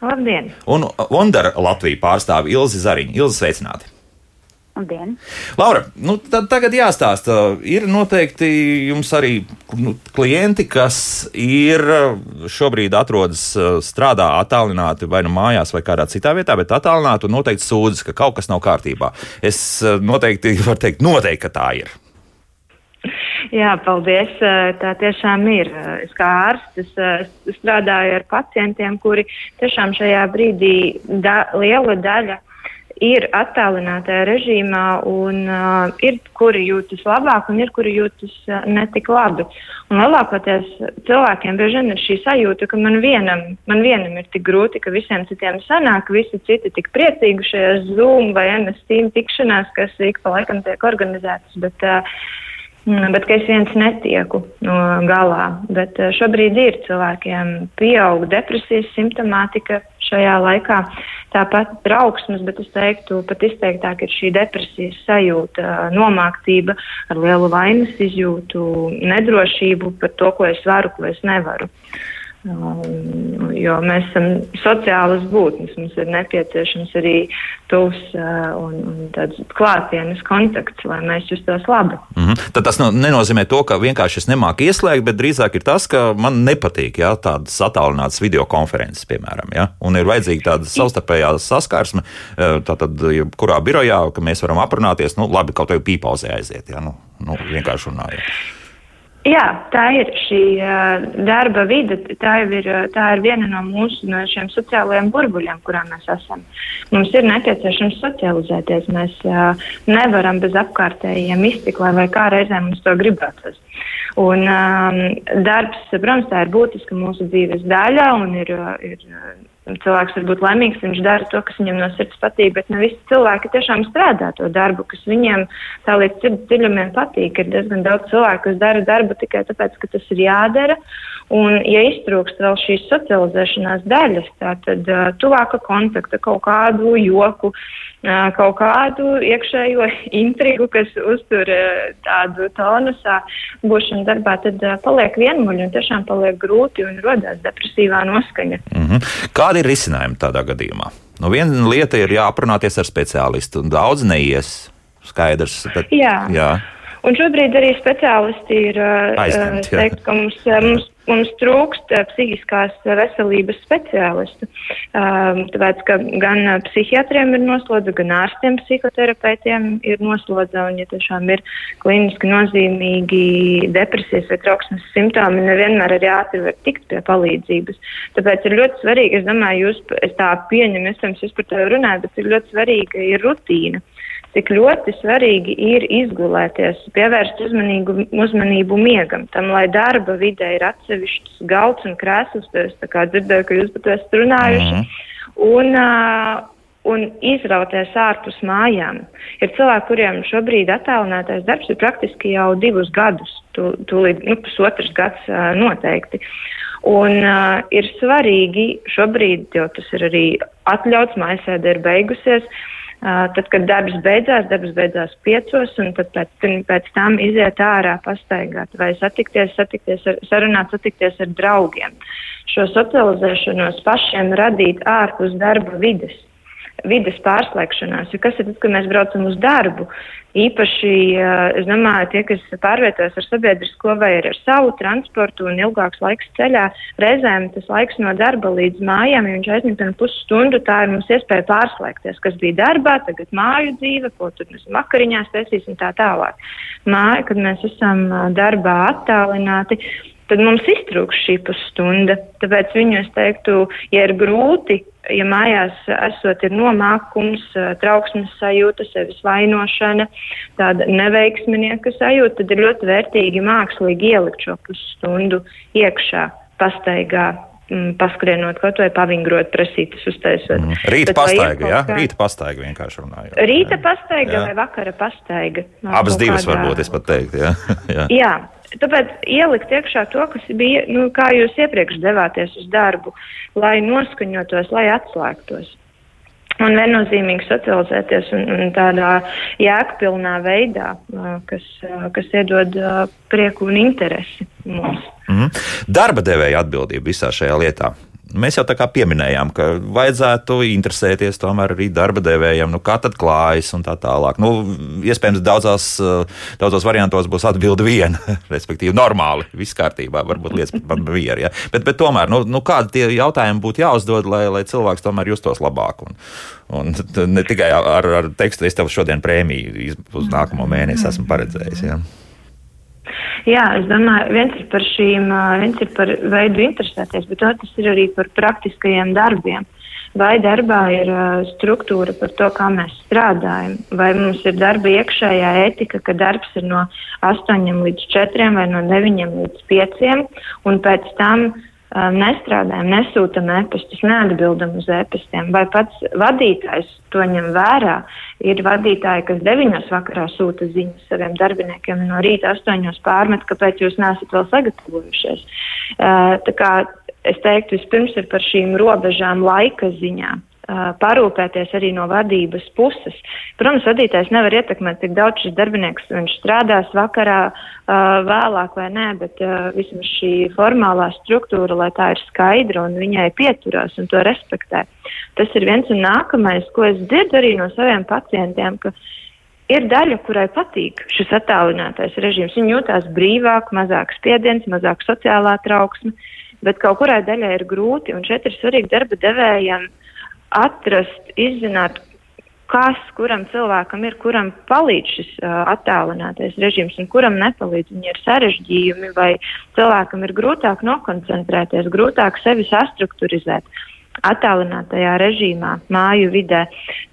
Labdien! Un Wondera Latviju pārstāvi Ilzi Zariņu. Ilzi, sveicināti! Labdien! Laura, nu, tagad jāstāsta. Ir noteikti jums arī nu, klienti, kas ir šobrīd atrodas strādā attālināti vai nu mājās vai kādā citā vietā, bet attālināti un noteikti sūdzas, ka kaut kas nav kārtībā. Es noteikti varu teikt, noteikti, ka tā ir. Jā, paldies. Tā tiešām ir. Es kā ārsts es strādāju ar pacientiem, kuri tiešām šajā brīdī da, liela daļa ir attālinātajā režīmā, un uh, ir kuri jūtas labāk, un ir kuri jūtas uh, netik labi. Un lielākoties cilvēkiem bieži vien ir šī sajūta, ka man vienam, man vienam ir tik grūti, ka visiem citiem sanāk, visi citi tik priecīgi šajā Zoom vai NSTīm tikšanās, kas ik pa laikam tiek organizētas. Bet, uh, Bet es viens netieku no galā. Bet šobrīd ir cilvēkiem pieauga depresijas simptomātika, šajā laikā. Tāpat trauksmes, bet es teiktu, pat izteiktāk ir šī depresijas sajūta, nomāktība ar lielu vainas izjūtu, nedrošību par to, ko es varu, ko es nevaru. Um, jo mēs esam sociālas būtnes, mums ir nepieciešams arī tuvs uh, un, un tāds klātienes kontakts, lai mēs justos labi. Mm -hmm. Tad tas nenozīmē to, ka vienkārši es nemāku ieslēgt, bet drīzāk ir tas, ka man nepatīk jā, tādas attālinātas video konferences, piemēram, jā, un ir vajadzīga tāda savstarpējā saskarsme, uh, tātad, kurā birojā, ka mēs varam aprunāties, nu, labi, kaut vai pīpauzē aiziet, jā, nu, nu vienkārši runājot. Jā, tā ir šī uh, darba vide. Tā ir, tā ir viena no mūsu no sociālajiem burbuļiem, kurā mēs esam. Mums ir nepieciešams socializēties. Mēs uh, nevaram bez apkārtējiem iztikt, vai kā reizē mums to gribētos. Un um, darbs, protams, tā ir būtiska mūsu dzīves daļa un ir. ir cilvēks var būt laimīgs, viņš dara to, kas viņam no sirds patīk, bet ne visi cilvēki tiešām strādā to darbu, kas viņiem tā līdz dziļumiem patīk. Ir diezgan daudz cilvēku, kas dara darbu tikai tāpēc, ka tas ir jādara. Un, ja iztrūkst vēl šīs socializēšanās daļas, tad uh, tuvāka kontakta, kaut kādu joku, uh, kaut kādu iekšējo intrigu, kas uztur tādu tonusā būšanu darbā, tad paliek vienmuļi un tiešām paliek grūti un rodas depresīvā noskaņa. Mm -hmm. Kādi ir risinājumi tādā gadījumā? Nu, viena lieta ir jāaprunāties ar speciālistu, un daudz neies. Skaidrs. Bet, jā. jā. Un šobrīd arī speciālisti ir Aizņemt, teikt, ka mums, mums, mums trūkst psihiskās veselības speciālistu. Tāpēc, ka gan psihiatriem ir noslodza, gan ārstiem, psihoterapeitiem ir noslodza, un ja tiešām ir kliniski nozīmīgi depresijas vai trauksmes simptomi, nevienmēr arī ātri var tikt pie palīdzības. Tāpēc ir ļoti svarīgi, es domāju, jūs, es tā pieņemu, es jums par to runāju, bet ir ļoti svarīga ir rutīna cik ļoti svarīgi ir izgulēties, pievērst uzmanību, uzmanību miegam, tam, lai darba vidē ir atsevišķs galds un krēsls, es tā kā dzirdēju, ka jūs par to esat runājuši, mm -hmm. un, uh, un izrauties ārpus mājām. Ir cilvēki, kuriem šobrīd attālinātais darbs ir praktiski jau divus gadus, tūlīt, nu, pusotrs gads uh, noteikti. Un uh, ir svarīgi šobrīd, jo tas ir arī atļauts, mājasēde ir beigusies, uh, Tad, kad darbs beidzās, darbs beidzās piecos, un tad pēc, pēc tam iziet ārā, pastaigāt vai satikties, satikties ar, sarunāt, satikties ar draugiem. Šo socializēšanos pašiem radīt ārpus darba vides vides pārslēgšanās. Jo kas ir tas, ka mēs braucam uz darbu? Īpaši, es domāju, tie, kas pārvietojas ar sabiedrisko vai ar savu transportu un ilgāks laiks ceļā, reizēm tas laiks no darba līdz mājām, ja viņš aizņem tam pusstundu, tā ir mums iespēja pārslēgties, kas bija darbā, tagad māju dzīve, ko tur mēs vakariņās taisīsim tā tālāk. Māja, kad mēs esam darbā attālināti, tad mums iztrūks šī pusstunda. Tāpēc viņu es teiktu, ja ir grūti ja mājās esot ir nomākums, trauksmes sajūta, sevis vainošana, tāda neveiksminieka sajūta, tad ir ļoti vērtīgi mākslīgi ielikt šo pusstundu iekšā, pastaigā, mm, paskrienot kaut vai pavingrot, prasītas uztaisot. Mm. Rīta Bet pastaiga, jā? Kā... Rīta pastaiga vienkārši runājot. Rīta pastaiga jā. vai vakara pastaiga. Abas divas kādā... varbūt es pat teiktu, jā. jā. jā. Tāpēc ielikt iekšā to, kas bija, nu, kā jūs iepriekš devāties uz darbu, lai noskaņotos, lai atslēgtos. Un viennozīmīgi socializēties un, un tādā jēgpilnā veidā, kas, kas iedod prieku un interesi mums. Mm -hmm. Darba devēja atbildība visā šajā lietā. Mēs jau tā kā pieminējām, ka vajadzētu interesēties tomēr arī darba devējiem, nu, kā tad klājas un tā tālāk. Nu, iespējams, daudzās, daudzos variantos būs atbilde viena, respektīvi, normāli, viss kārtībā, varbūt lietas pat mieru. Ja? Bet, bet tomēr, nu, nu, kādi tie jautājumi būtu jāuzdod, lai, lai cilvēks tomēr justos labāk? Un, un ne tikai ar, ar tekstu, es tev šodien prēmiju uz nākamo mēnesi esmu paredzējis. Ja? Jā, es domāju, viens ir par šīm, viens ir par veidu interesēties, bet otrs ir arī par praktiskajiem darbiem. Vai darbā ir struktūra par to, kā mēs strādājam, vai mums ir darba iekšējā etika, ka darbs ir no 8 līdz 4 vai no 9 līdz 5, un pēc tam uh, nestrādājam, nesūtam e-pastus, neatbildam uz e-pastiem, vai pats vadītājs to ņem vērā. Ir vadītāji, kas 9. vakarā sūta ziņas saviem darbiniekiem, no rīta 8. pārmet, kāpēc jūs nesat vēl sagatavojušies. Kā es teiktu, vispirms ir par šīm robežām laika ziņā parūpēties arī no vadības puses. Protams, vadītājs nevar ietekmēt, cik daudz šis darbinieks viņš strādās vakarā, vēlāk vai nē, bet vismaz šī formālā struktūra, lai tā ir skaidra un viņai pieturās un to respektē. Tas ir viens un nākamais, ko es dzirdu arī no saviem pacientiem, ka ir daļa, kurai patīk šis attālinātais režīms. Viņi jūtās brīvāk, mazāk spiediens, mazāk sociālā trauksme, bet kaut kurai daļai ir grūti, un šeit ir svarīgi darba devējiem atrast, izzināt, kas kuram cilvēkam ir, kuram palīdz šis uh, attālinātais režīms un kuram nepalīdz. Viņi ir sarežģījumi vai cilvēkam ir grūtāk nokoncentrēties, grūtāk sevi sastruktūrizēt. Uh, attālinātajā režīmā, māju vidē,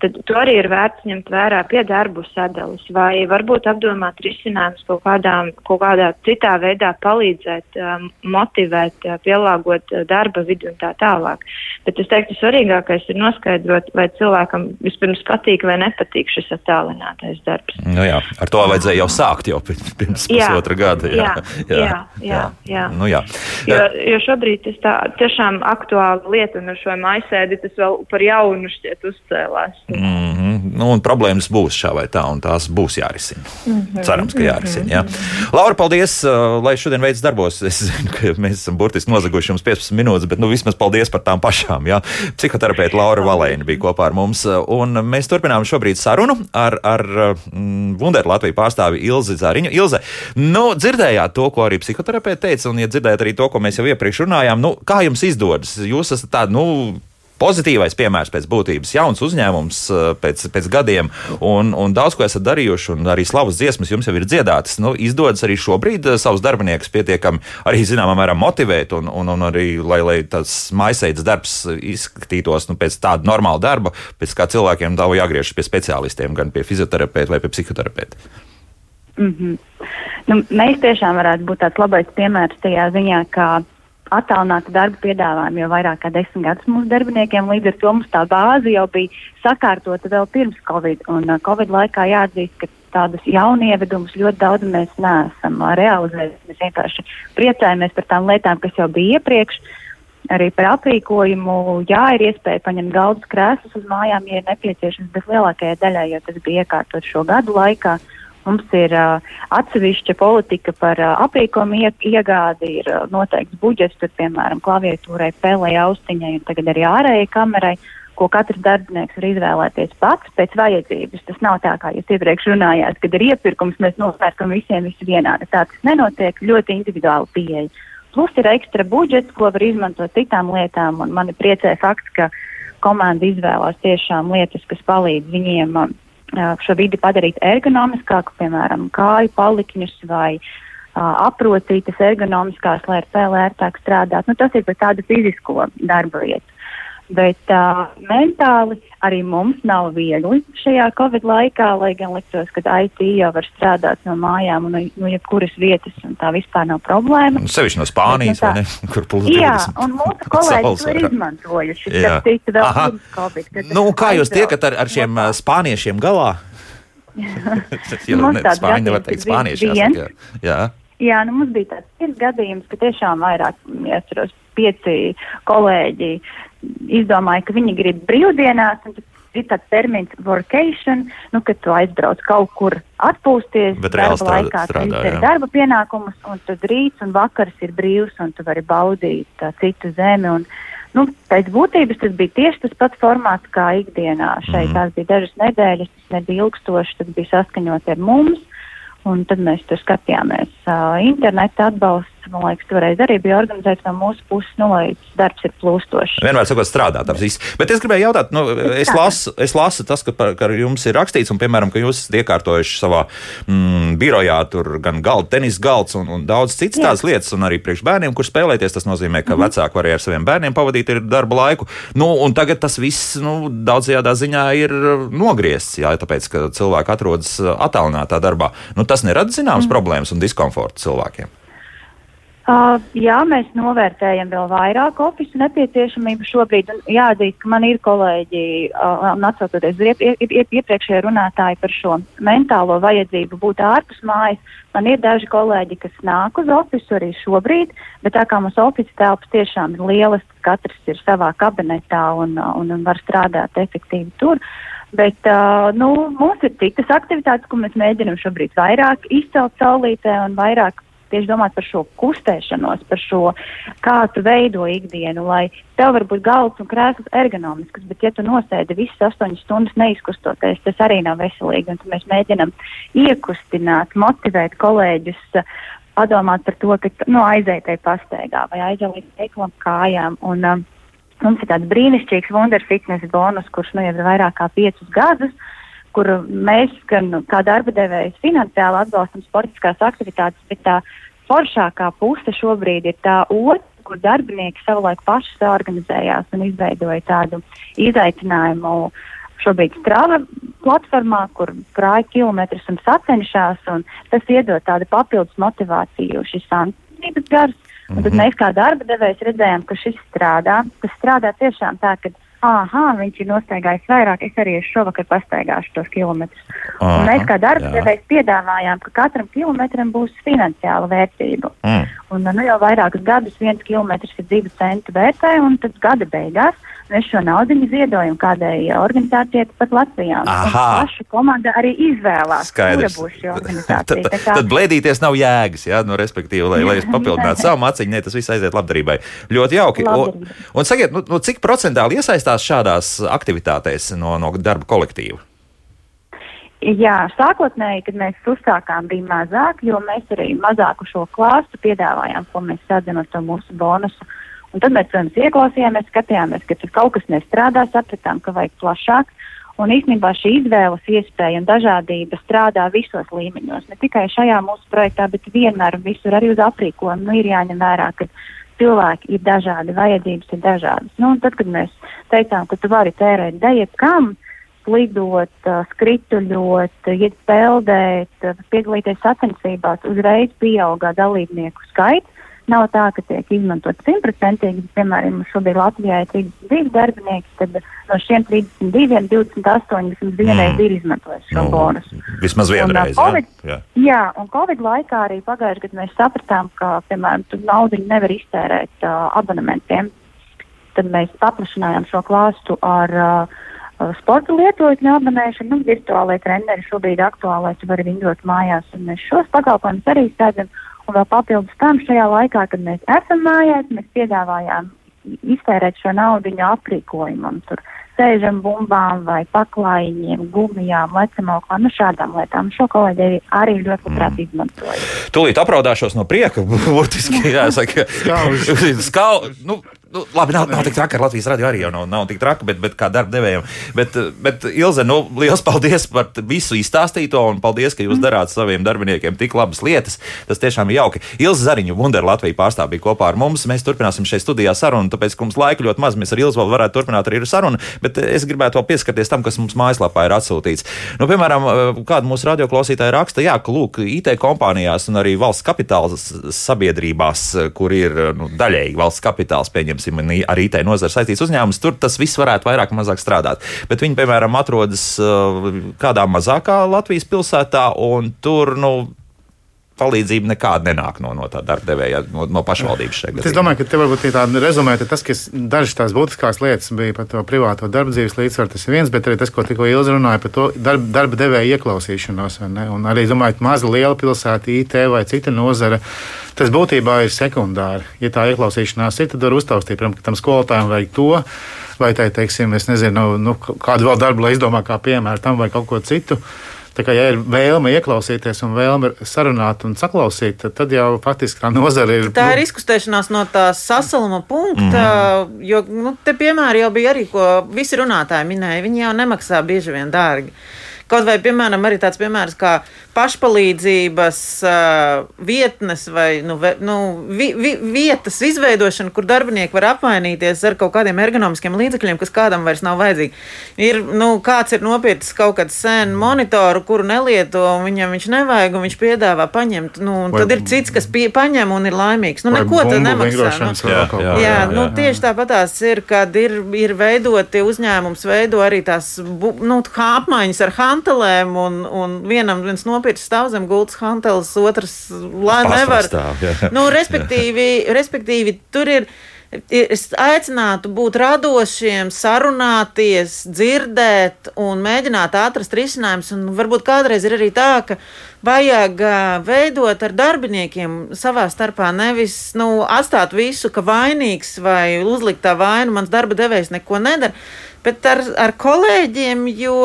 tad to arī ir vērts ņemt vērā pie darbu sadalas vai varbūt apdomāt risinājumus kaut, kādām, kaut kādā citā veidā palīdzēt, um, motivēt, pielāgot darba vidi un tā tālāk. Bet es teiktu, svarīgākais ir noskaidrot, vai cilvēkam vispirms patīk vai nepatīk šis attālinātais darbs. Nu jā, ar to vajadzēja jau sākt jau pirms jā, pusotra gada. Jā, jā, jā. jā, jā, jā. Nu, jā. Jo, jo šobrīd tas tā tiešām aktuāla lieta un ar šo vai maisēdi tas vēl par jaunu šķiet uzcēlās. Mm -hmm. Nu, un problēmas būs šā vai tā, un tās būs jārisina. Mm -hmm. Cerams, ka jārisina. Jā. Laura, paldies, uh, lai šodien veids darbos. Es zinu, ka mēs esam burtiski nozaguši jums 15 minūtes, bet nu, vismaz paldies par tām pašām. Jā. Psihoterapeita Laura Valēna bija kopā ar mums, un mēs turpinām šobrīd sarunu ar, ar mm, Wunderu Latviju pārstāvi Ilzi Zāriņu. Ilze, nu, dzirdējāt to, ko arī psihoterapeita teica, un ja dzirdējāt arī to, ko mēs jau iepriekš runājām, nu, kā jums izdodas? Jūs esat tādi, nu, pozitīvais piemērs pēc būtības, jauns uzņēmums eh, pēc, pēc gadiem, un, un daudz ko esat darījuši, un arī slavas dziesmas jums jau ir dziedātas. Nu, izdodas arī šobrīd eh, savus darbiniekus pietiekami arī zināmā mērā motivēt, un, un, un arī, lai, lai tas maiseidas darbs izskatītos nu, pēc tāda normāla darba, pēc kā cilvēkiem nav jāgriežas pie speciālistiem, gan pie fizioterapeita vai pie psihoterapeita. Mm -hmm. nu, mēs tiešām varētu būt tāds labais piemērs tajā ziņā, ka attālinātu darbu piedāvājumu jau vairāk kā desmit gadus mūsu darbiniekiem. Līdz ar to mums tā bāze jau bija sakārtota vēl pirms Covid. Un uh, Covid laikā jāatzīst, ka tādus jaunievedumus ļoti daudz mēs neesam uh, realizējuši. Mēs vienkārši priecājamies par tām lietām, kas jau bija iepriekš. Arī par aprīkojumu, jā, ir iespēja paņemt galdus krēslus uz mājām, ja ir nepieciešams, bet lielākajai daļai jau tas bija iekārtot šo gadu laikā. Uh, Mums ir uh, atsevišķa politika par uh, aprīkojumu iegādi, ir uh, noteikts budžets, tur, piemēram, klaviatūrai, pēlē, austiņai un tagad arī ārējai kamerai, ko katrs darbinieks var izvēlēties pats pēc vajadzības. Tas nav tā, kā jūs iepriekš runājāt, kad ir iepirkums, mēs nopērkam visiem visu vienādi. Tā tas nenotiek, ļoti individuāli pieeja. Plus ir ekstra budžets, ko var izmantot citām lietām, un mani priecē fakts, ka komanda izvēlās tiešām lietas, kas palīdz viņiem šo vidi padarīt ergonomiskāku, piemēram, kāju palikņus vai aprocītas ergonomiskās, lai ar vēl ērtāk strādāt. Nu, tas ir par tādu fizisko darba vietu. Bet uh, mentāli arī mums nav viegli šajā Covid laikā, lai gan liktos, ka IT jau var strādāt no mājām un no nu, jebkuras vietas, un tā vispār nav problēma. Nu, sevišķi no Spānijas, Bet, nu, tā, kur plūst. Jā, un mūsu kolēģi to ir izmantojuši. Tas tika vēl pirms Covid. Nu, kā jūs tiekat ar, ar šiem uh, spāniešiem galā? jo nu, ne, spāņi nevar teikt spānieši. Jāsaka, jā. Jā, nu mums bija tāds gadījums, ka tiešām vairāk, ja atceros, pieci kolēģi izdomāja, ka viņi grib brīvdienās, ir tāds termins workation, nu, kad tu aizbrauc kaut kur atpūsties, bet darba strādā, laikā strādā, ir darba pienākumus, un tad rīts un vakars ir brīvs, un tu vari baudīt uh, citu zemi. Un, nu, pēc būtības tas bija tieši tas pats formāts kā ikdienā. Šeit mm. tās bija dažas nedēļas, tas nebija ilgstoši, tas bija saskaņot ar mums. Un tad mēs tur skatījāmies. Uh, interneta atbalsts, man liekas, toreiz arī bija organizēts no mūsu puses, nu, lai darbs ir plūstošs. Vienmēr sakot, strādāt ap visu. Bet es gribēju jautāt, nu, es lasu, es lasu tas, ka, par, ka jums ir rakstīts, un, piemēram, ka jūs esat iekārtojuši savā mm, birojā tur gan galda, tenis galds un, un daudz citas tādas lietas, un arī priekš bērniem, kur spēlēties, tas nozīmē, ka mm -hmm. vecāki var arī ar saviem bērniem pavadīt darba laiku. Nu, un tagad tas viss, nu, daudzajā ziņā ir nogriezts, jā, tāpēc, ka cilvēki atrodas attālinātā darbā. Nu, tas nerada zināmas mm. problēmas un diskomfortu cilvēkiem. Uh, jā, mēs novērtējam vēl vairāk oficiālu nepieciešamību šobrīd. Jāatzīst, ka man ir kolēģi, uh, atcaucoties uz iep, iep, iep, iepriekšējā runātāju par šo mentālo vajadzību būt ārpus mājas. Man ir daži kolēģi, kas nāk uz oficiālu arī šobrīd, bet tā kā mums oficiāls telpas tiešām ir lielas, katrs ir savā kabinetā un, un, un var strādāt efektīvi tur. Bet uh, nu, mums ir citas aktivitātes, ko mēs mēģinām šobrīd vairāk izcelt saulītē un vairāk tieši domāt par šo kustēšanos, par šo, kā tu veido ikdienu, lai tev var būt galds un krēsls ergonomisks, bet ja tu nosēdi visas astoņas stundas neizkustoties, tas arī nav veselīgi. Un mēs mēģinam iekustināt, motivēt kolēģus. Padomāt par to, ka nu, aizētai pastaigā vai aiziet līdz veikalam kājām. Un, um, mums ir tāds brīnišķīgs Wonder Fitness bonus, kurš nu jau ir vairāk kā piecus gadus. Uh, kur mēs gan kā darba devējs finansiāli atbalstam sportiskās aktivitātes, bet tā foršākā puse šobrīd ir tā otra, kur darbinieki savulaik paši saorganizējās un izveidoja tādu izaicinājumu šobrīd strāva platformā, kur krāja kilometrus un sacenšās, un tas iedod tādu papildus motivāciju šis santības gars. Un tad mhm. mēs kā darba devējs redzējām, ka šis strādā. Tas strādā tiešām tā, ka ah, viņš ir nostaigājis vairāk, es arī šovakar pastaigāšu tos kilometrus. Aha, un mēs kā darba devējs piedāvājām, ka katram kilometram būs finansiāla vērtība. Mm. Un nu, jau vairākus gadus viens kilometrs ir divu centu vērtē, un tad gada beigās mēs šo naudu ziedojam kādai organizācijai pat Latvijā. Paša komanda arī izvēlās, kura būs šī organizācija. tad, tad blēdīties nav jēgas, jā, nu, respektīvi, lai, lai es papildinātu savu maciņu, ne, tas viss aiziet labdarībai. Ļoti jauki. Un, un sakiet, nu, nu, cik procentāli iesaistās šādās aktivitātēs no, no darba kolektīva? Jā, sākotnēji, kad mēs uzsākām, bija mazāk, jo mēs arī mazāku šo klāstu piedāvājām, ko mēs sadzam ar to mūsu bonusu. Un tad mēs, protams, ieklausījāmies, skatījāmies, ka kaut kas nestrādā, sapratām, ka vajag plašāk. Un īstenībā šī izvēles iespēja un dažādība strādā visos līmeņos. Ne tikai šajā mūsu projektā, bet vienmēr un visur arī uz aprīkojumu. Nu, ir jāņem vērā, ka cilvēki ir dažādi, vajadzības ir dažādas. Nu, tad, kad mēs teicām, ka tu vari tērēt deju kam, slidot, skrituļot, iet peldēt, piedalīties sacensībās, uzreiz pieaugā dalībnieku skaits. Nav tā, ka tiek izmantot simtprocentīgi. Piemēram, šobrīd Latvijā ir 32 darbinieki, tad no šiem 32, 28 vismaz vienreiz mm. ir izmantojuši šo nu, bonusu. Vismaz vienreiz. Un, COVID, jā. jā, un Covid laikā arī pagājušajā gadā mēs sapratām, ka, piemēram, naudu nevar iztērēt uh, abonementiem. Tad mēs paplašinājām šo klāstu ar uh, sporta lietotņu abonēšanu. Nu, virtuālai treneri šobrīd aktuālais var vingrot mājās, un mēs šos pakalpojumus arī sēdzam. Un vēl papildus tam šajā laikā, kad mēs esam mājās, mēs piedāvājām iztērēt šo naudu aprīkojumam. Tur sēžam bumbām vai paklājiņiem, gumijām, lecamauklām, nu šādām lietām. Šo kolēģi arī, ļoti labprāt mm. izmantoja. Tūlīt apraudāšos no prieka, burtiski jāsaka. Skau, nu, Nu, labi, nav, nav tik traki, Latvijas radio arī jau nav, nav tik traki, bet, bet kā darba devējiem. Bet, bet Ilze, nu, liels paldies par visu izstāstīto un paldies, ka jūs darāt saviem darbiniekiem tik labas lietas. Tas tiešām ir jauki. Ilze Zariņu, Wunder Latvija pārstāvja bija kopā ar mums. Mēs turpināsim šeit studijā sarunu, tāpēc, ka mums laika ļoti maz. Mēs ar Ilzi vēl varētu turpināt arī ar sarunu, bet es gribētu vēl pieskarties tam, kas mums mājaslapā ir atsūtīts. Nu, piemēram, kāda mūsu radioklausītāja raksta, jā, ka lūk, IT kompānijās un arī valsts kapitāla sabiedrībās, kur ir nu, daļēji valsts kapitāls, pieņemsim, ar IT nozara saistīts uzņēmums, tur tas viss varētu vairāk vai mazāk strādāt. Bet viņi, piemēram, atrodas uh, kādā mazākā Latvijas pilsētā, un tur, nu, palīdzība nekāda nenāk no, no tā darba devēja, no, no pašvaldības šeit. Es domāju, ka te varbūt ir tāda rezumē, tas, kas dažas tās būtiskās lietas bija par to privāto darba dzīves līdzsvaru, tas ir viens, bet arī tas, ko tikko Ilza runāja par to darba, darba devēja ieklausīšanos. Un arī, domāju, maza liela pilsēta, IT vai cita nozara. Tas būtībā ir sekundāri. Ja tā ieklausīšanās ir, tad var uztaustīt, protams, ka tam skolotājiem vajag to, vai tai, teiksim, es nezinu, nu, kādu vēl darbu, lai izdomā kā piemēru tam vai kaut ko citu. Tā kā ja ir vēlme ieklausīties un vēlme sarunāt un saklausīt, tad, jau faktiski tā nozare ir. Tā ir nu, izkustēšanās no tā sasaluma punkta, mm. jo nu, te piemēri jau bija arī, ko visi runātāji minēja. Viņi jau nemaksā bieži vien dārgi. Kaut vai, piemēram, arī tāds piemērs kā pašpalīdzības uh, vietnes vai nu, ve, nu, vi, vi, vietas izveidošana, kur darbinieki var apmainīties ar kaut kādiem ergonomiskiem līdzekļiem, kas kādam vairs nav vajadzīgi. Ir, nu, kāds ir nopircis kaut kādu senu monitoru, kuru nelieto, un viņam viņš nevajag, un viņš piedāvā paņemt. Nu, tad ir cits, kas pie, paņem un ir laimīgs. Nu, neko tad nemaksā. Nu, jā, jā, jā, jā, nu, tieši tāpat tās ir, kad ir, ir veidoti uzņēmums, veido arī tās nu, apmaiņas ar hantelēm, un, un vienam viens nopircis stāv zem gultas hanteles, otrs lai nevar. Stāv, nu, respektīvi, respektīvi, tur ir Es aicinātu būt radošiem, sarunāties, dzirdēt un mēģināt atrast risinājumus. Varbūt kādreiz ir arī tā, ka vajag veidot ar darbiniekiem savā starpā, nevis nu, atstāt visu, ka vainīgs vai uzlikt tā vainu, mans darba devējs neko nedara. Bet ar, ar kolēģiem, jo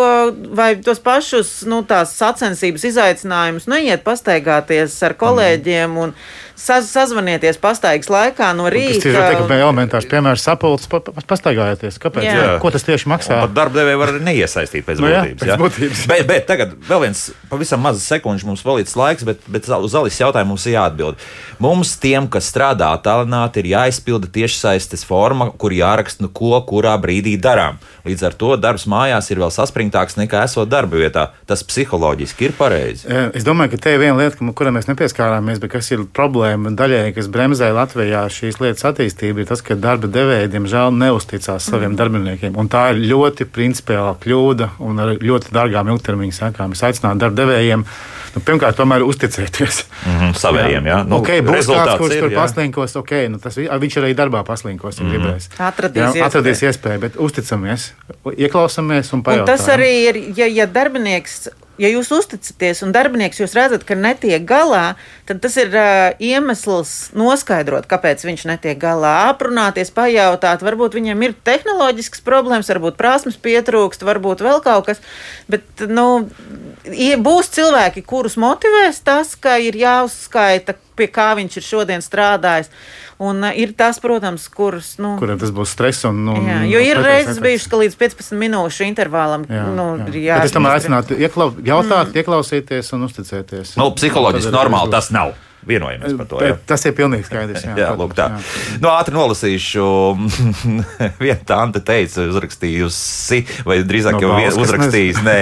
vai tos pašus nu, sacensības izaicinājumus neiet pastaigāties ar kolēģiem. Un, saz, sazvanieties pastaigas laikā no rīta. Tas ir teikt, ka elementārs piemērs sapulcs, pa, pa, pastaigājieties. Kāpēc? Jā. Jā. Ko tas tieši maksā? Darbdevēji var neiesaistīt pēc būtības. No, jā, pēc būtības. bet, bet tagad vēl viens pavisam mazs sekundžs mums palīdz laiks, bet, bet uz Alis jautājumu mums ir jāatbild. Mums tiem, kas strādā tālināti, ir jāizpilda tiešsaistes forma, kur jāraksta, nu, ko kurā brīdī darām. Līdz ar to darbs mājās ir vēl saspringtāks nekā esot darba vietā. Tas psiholoģiski ir pareizi. Es domāju, ka te ir viena lieta, kurai mēs nepieskārāmies, bet kas ir problēma problēma daļēji, kas bremzē Latvijā šīs lietas attīstību, ir tas, ka darba devēji, diemžēl, neusticās saviem mm. darbiniekiem. Un tā ir ļoti principiāla kļūda un ar ļoti dārgām ilgtermiņa sekām. Es aicinātu darba devējiem. Nu, pirmkārt, tomēr uzticēties mm -hmm, saviem. Jā, nu, okay, būs kāds, kurš ir, tur paslinkos, ok, nu, tas, viņš arī darbā paslinkos, ja mm -hmm. gribēs. Atradīs, jā, atradīs iespēju, bet uzticamies, ieklausāmies un pajautājam. Un tas arī ir, ja, ja darbinieks ja jūs uzticaties un darbinieks jūs redzat, ka netiek galā, tad tas ir uh, iemesls noskaidrot, kāpēc viņš netiek galā. Aprunāties, pajautāt, varbūt viņam ir tehnoloģisks problēmas, varbūt prasmes pietrūkst, varbūt vēl kaut kas. Bet, nu, būs cilvēki, kurus motivēs tas, ka ir jāuzskaita, pie kā viņš ir šodien strādājis. Un uh, ir tas, protams, kurus. Nu, Kuriem tas būs stress. Un, un, jā, jo ir reizes bijušas, ka līdz 15 minūšu intervālam jā, nu, jā. jā, es tam aicinātu ieklau, jautāt, mm. ieklausīties un uzticēties. Nu, psiholoģiski normāli tas nav. Vienojamies par to. Jā. Tas ir pilnīgi skaidrs. Jā, jā, lūk, tā. Jā. Nu, ātri nolasīšu. Viena tante teica, uzrakstījusi, vai drīzāk no, jau balvas, uzrakstījis, nē,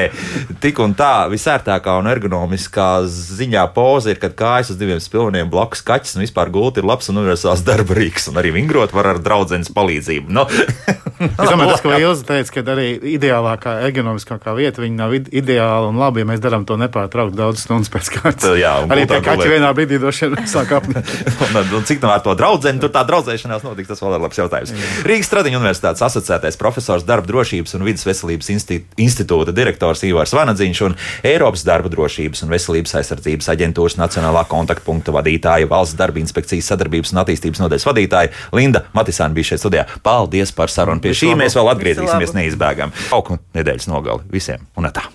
tik un tā visērtākā un ergonomiskā ziņā poza ir, kad kājas uz diviem spilveniem blakus kaķis un vispār gulti ir labs un universāls darba rīks, un arī vingrot var ar draudzenes palīdzību. Nu. es domāju, tas, ko Ilza teica, ka arī ideālākā ergonomiskākā vieta, nav ideāla un labi, ja mēs darām to nepārtraukt daudz stundas pēc kārtas. Jā, arī pie kaķa vienā brīdī droši vien sāk un cik no ar to draugu, tur tā draudzēšanās notiks, tas vēl ir labs jautājums. Rīgas Stradiņa universitātes asociētais profesors darba drošības un vidas veselības institūta direktors Ivars Vanadziņš un Eiropas darba drošības un veselības aizsardzības aģentūras nacionālā kontaktpunkta vadītāja, valsts darba inspekcijas sadarbības un attīstības nodaļas vadītāja Linda Matisāna bija šeit studijā. Paldies par sarunu. Pie šī mēs vēl atgriezīsimies neizbēgam. Augu nedēļas nogali visiem un tā.